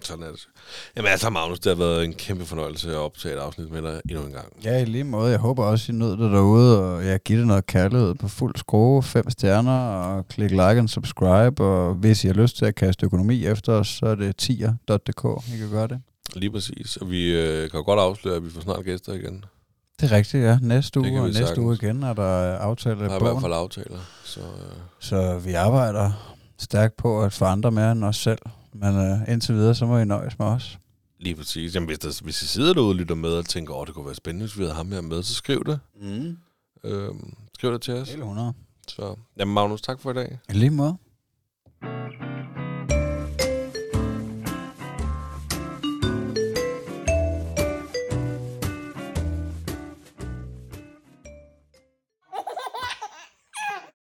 Sådan er det. Jamen altså, Magnus, det har været en kæmpe fornøjelse at optage et afsnit med dig endnu en gang. ja, i lige måde. Jeg håber også, I nød det derude, og jeg giver det noget kærlighed på fuld skrue. Fem stjerner, og klik like and subscribe. Og hvis I har lyst til at kaste økonomi efter os, så er det tier.dk. I kan gøre det. Lige præcis. Og vi øh, kan godt afsløre, at vi får snart gæster igen. Det er rigtigt, ja. Næste uge og næste sagtens. uge igen er der aftale Der er i hvert fald aftaler. Så, øh, Så vi arbejder stærkt på at få andre mere end os selv. Men uh, indtil videre, så må I nøjes med os. lige præcis. Jamen, hvis, der, hvis I sidder derude og lytter med og tænker, åh, det kunne være spændende, hvis vi havde ham her med, så skriv det. Mm. Øh, skriv det til os. Helt 100. Så, jamen, Magnus, tak for i dag. I lige måde.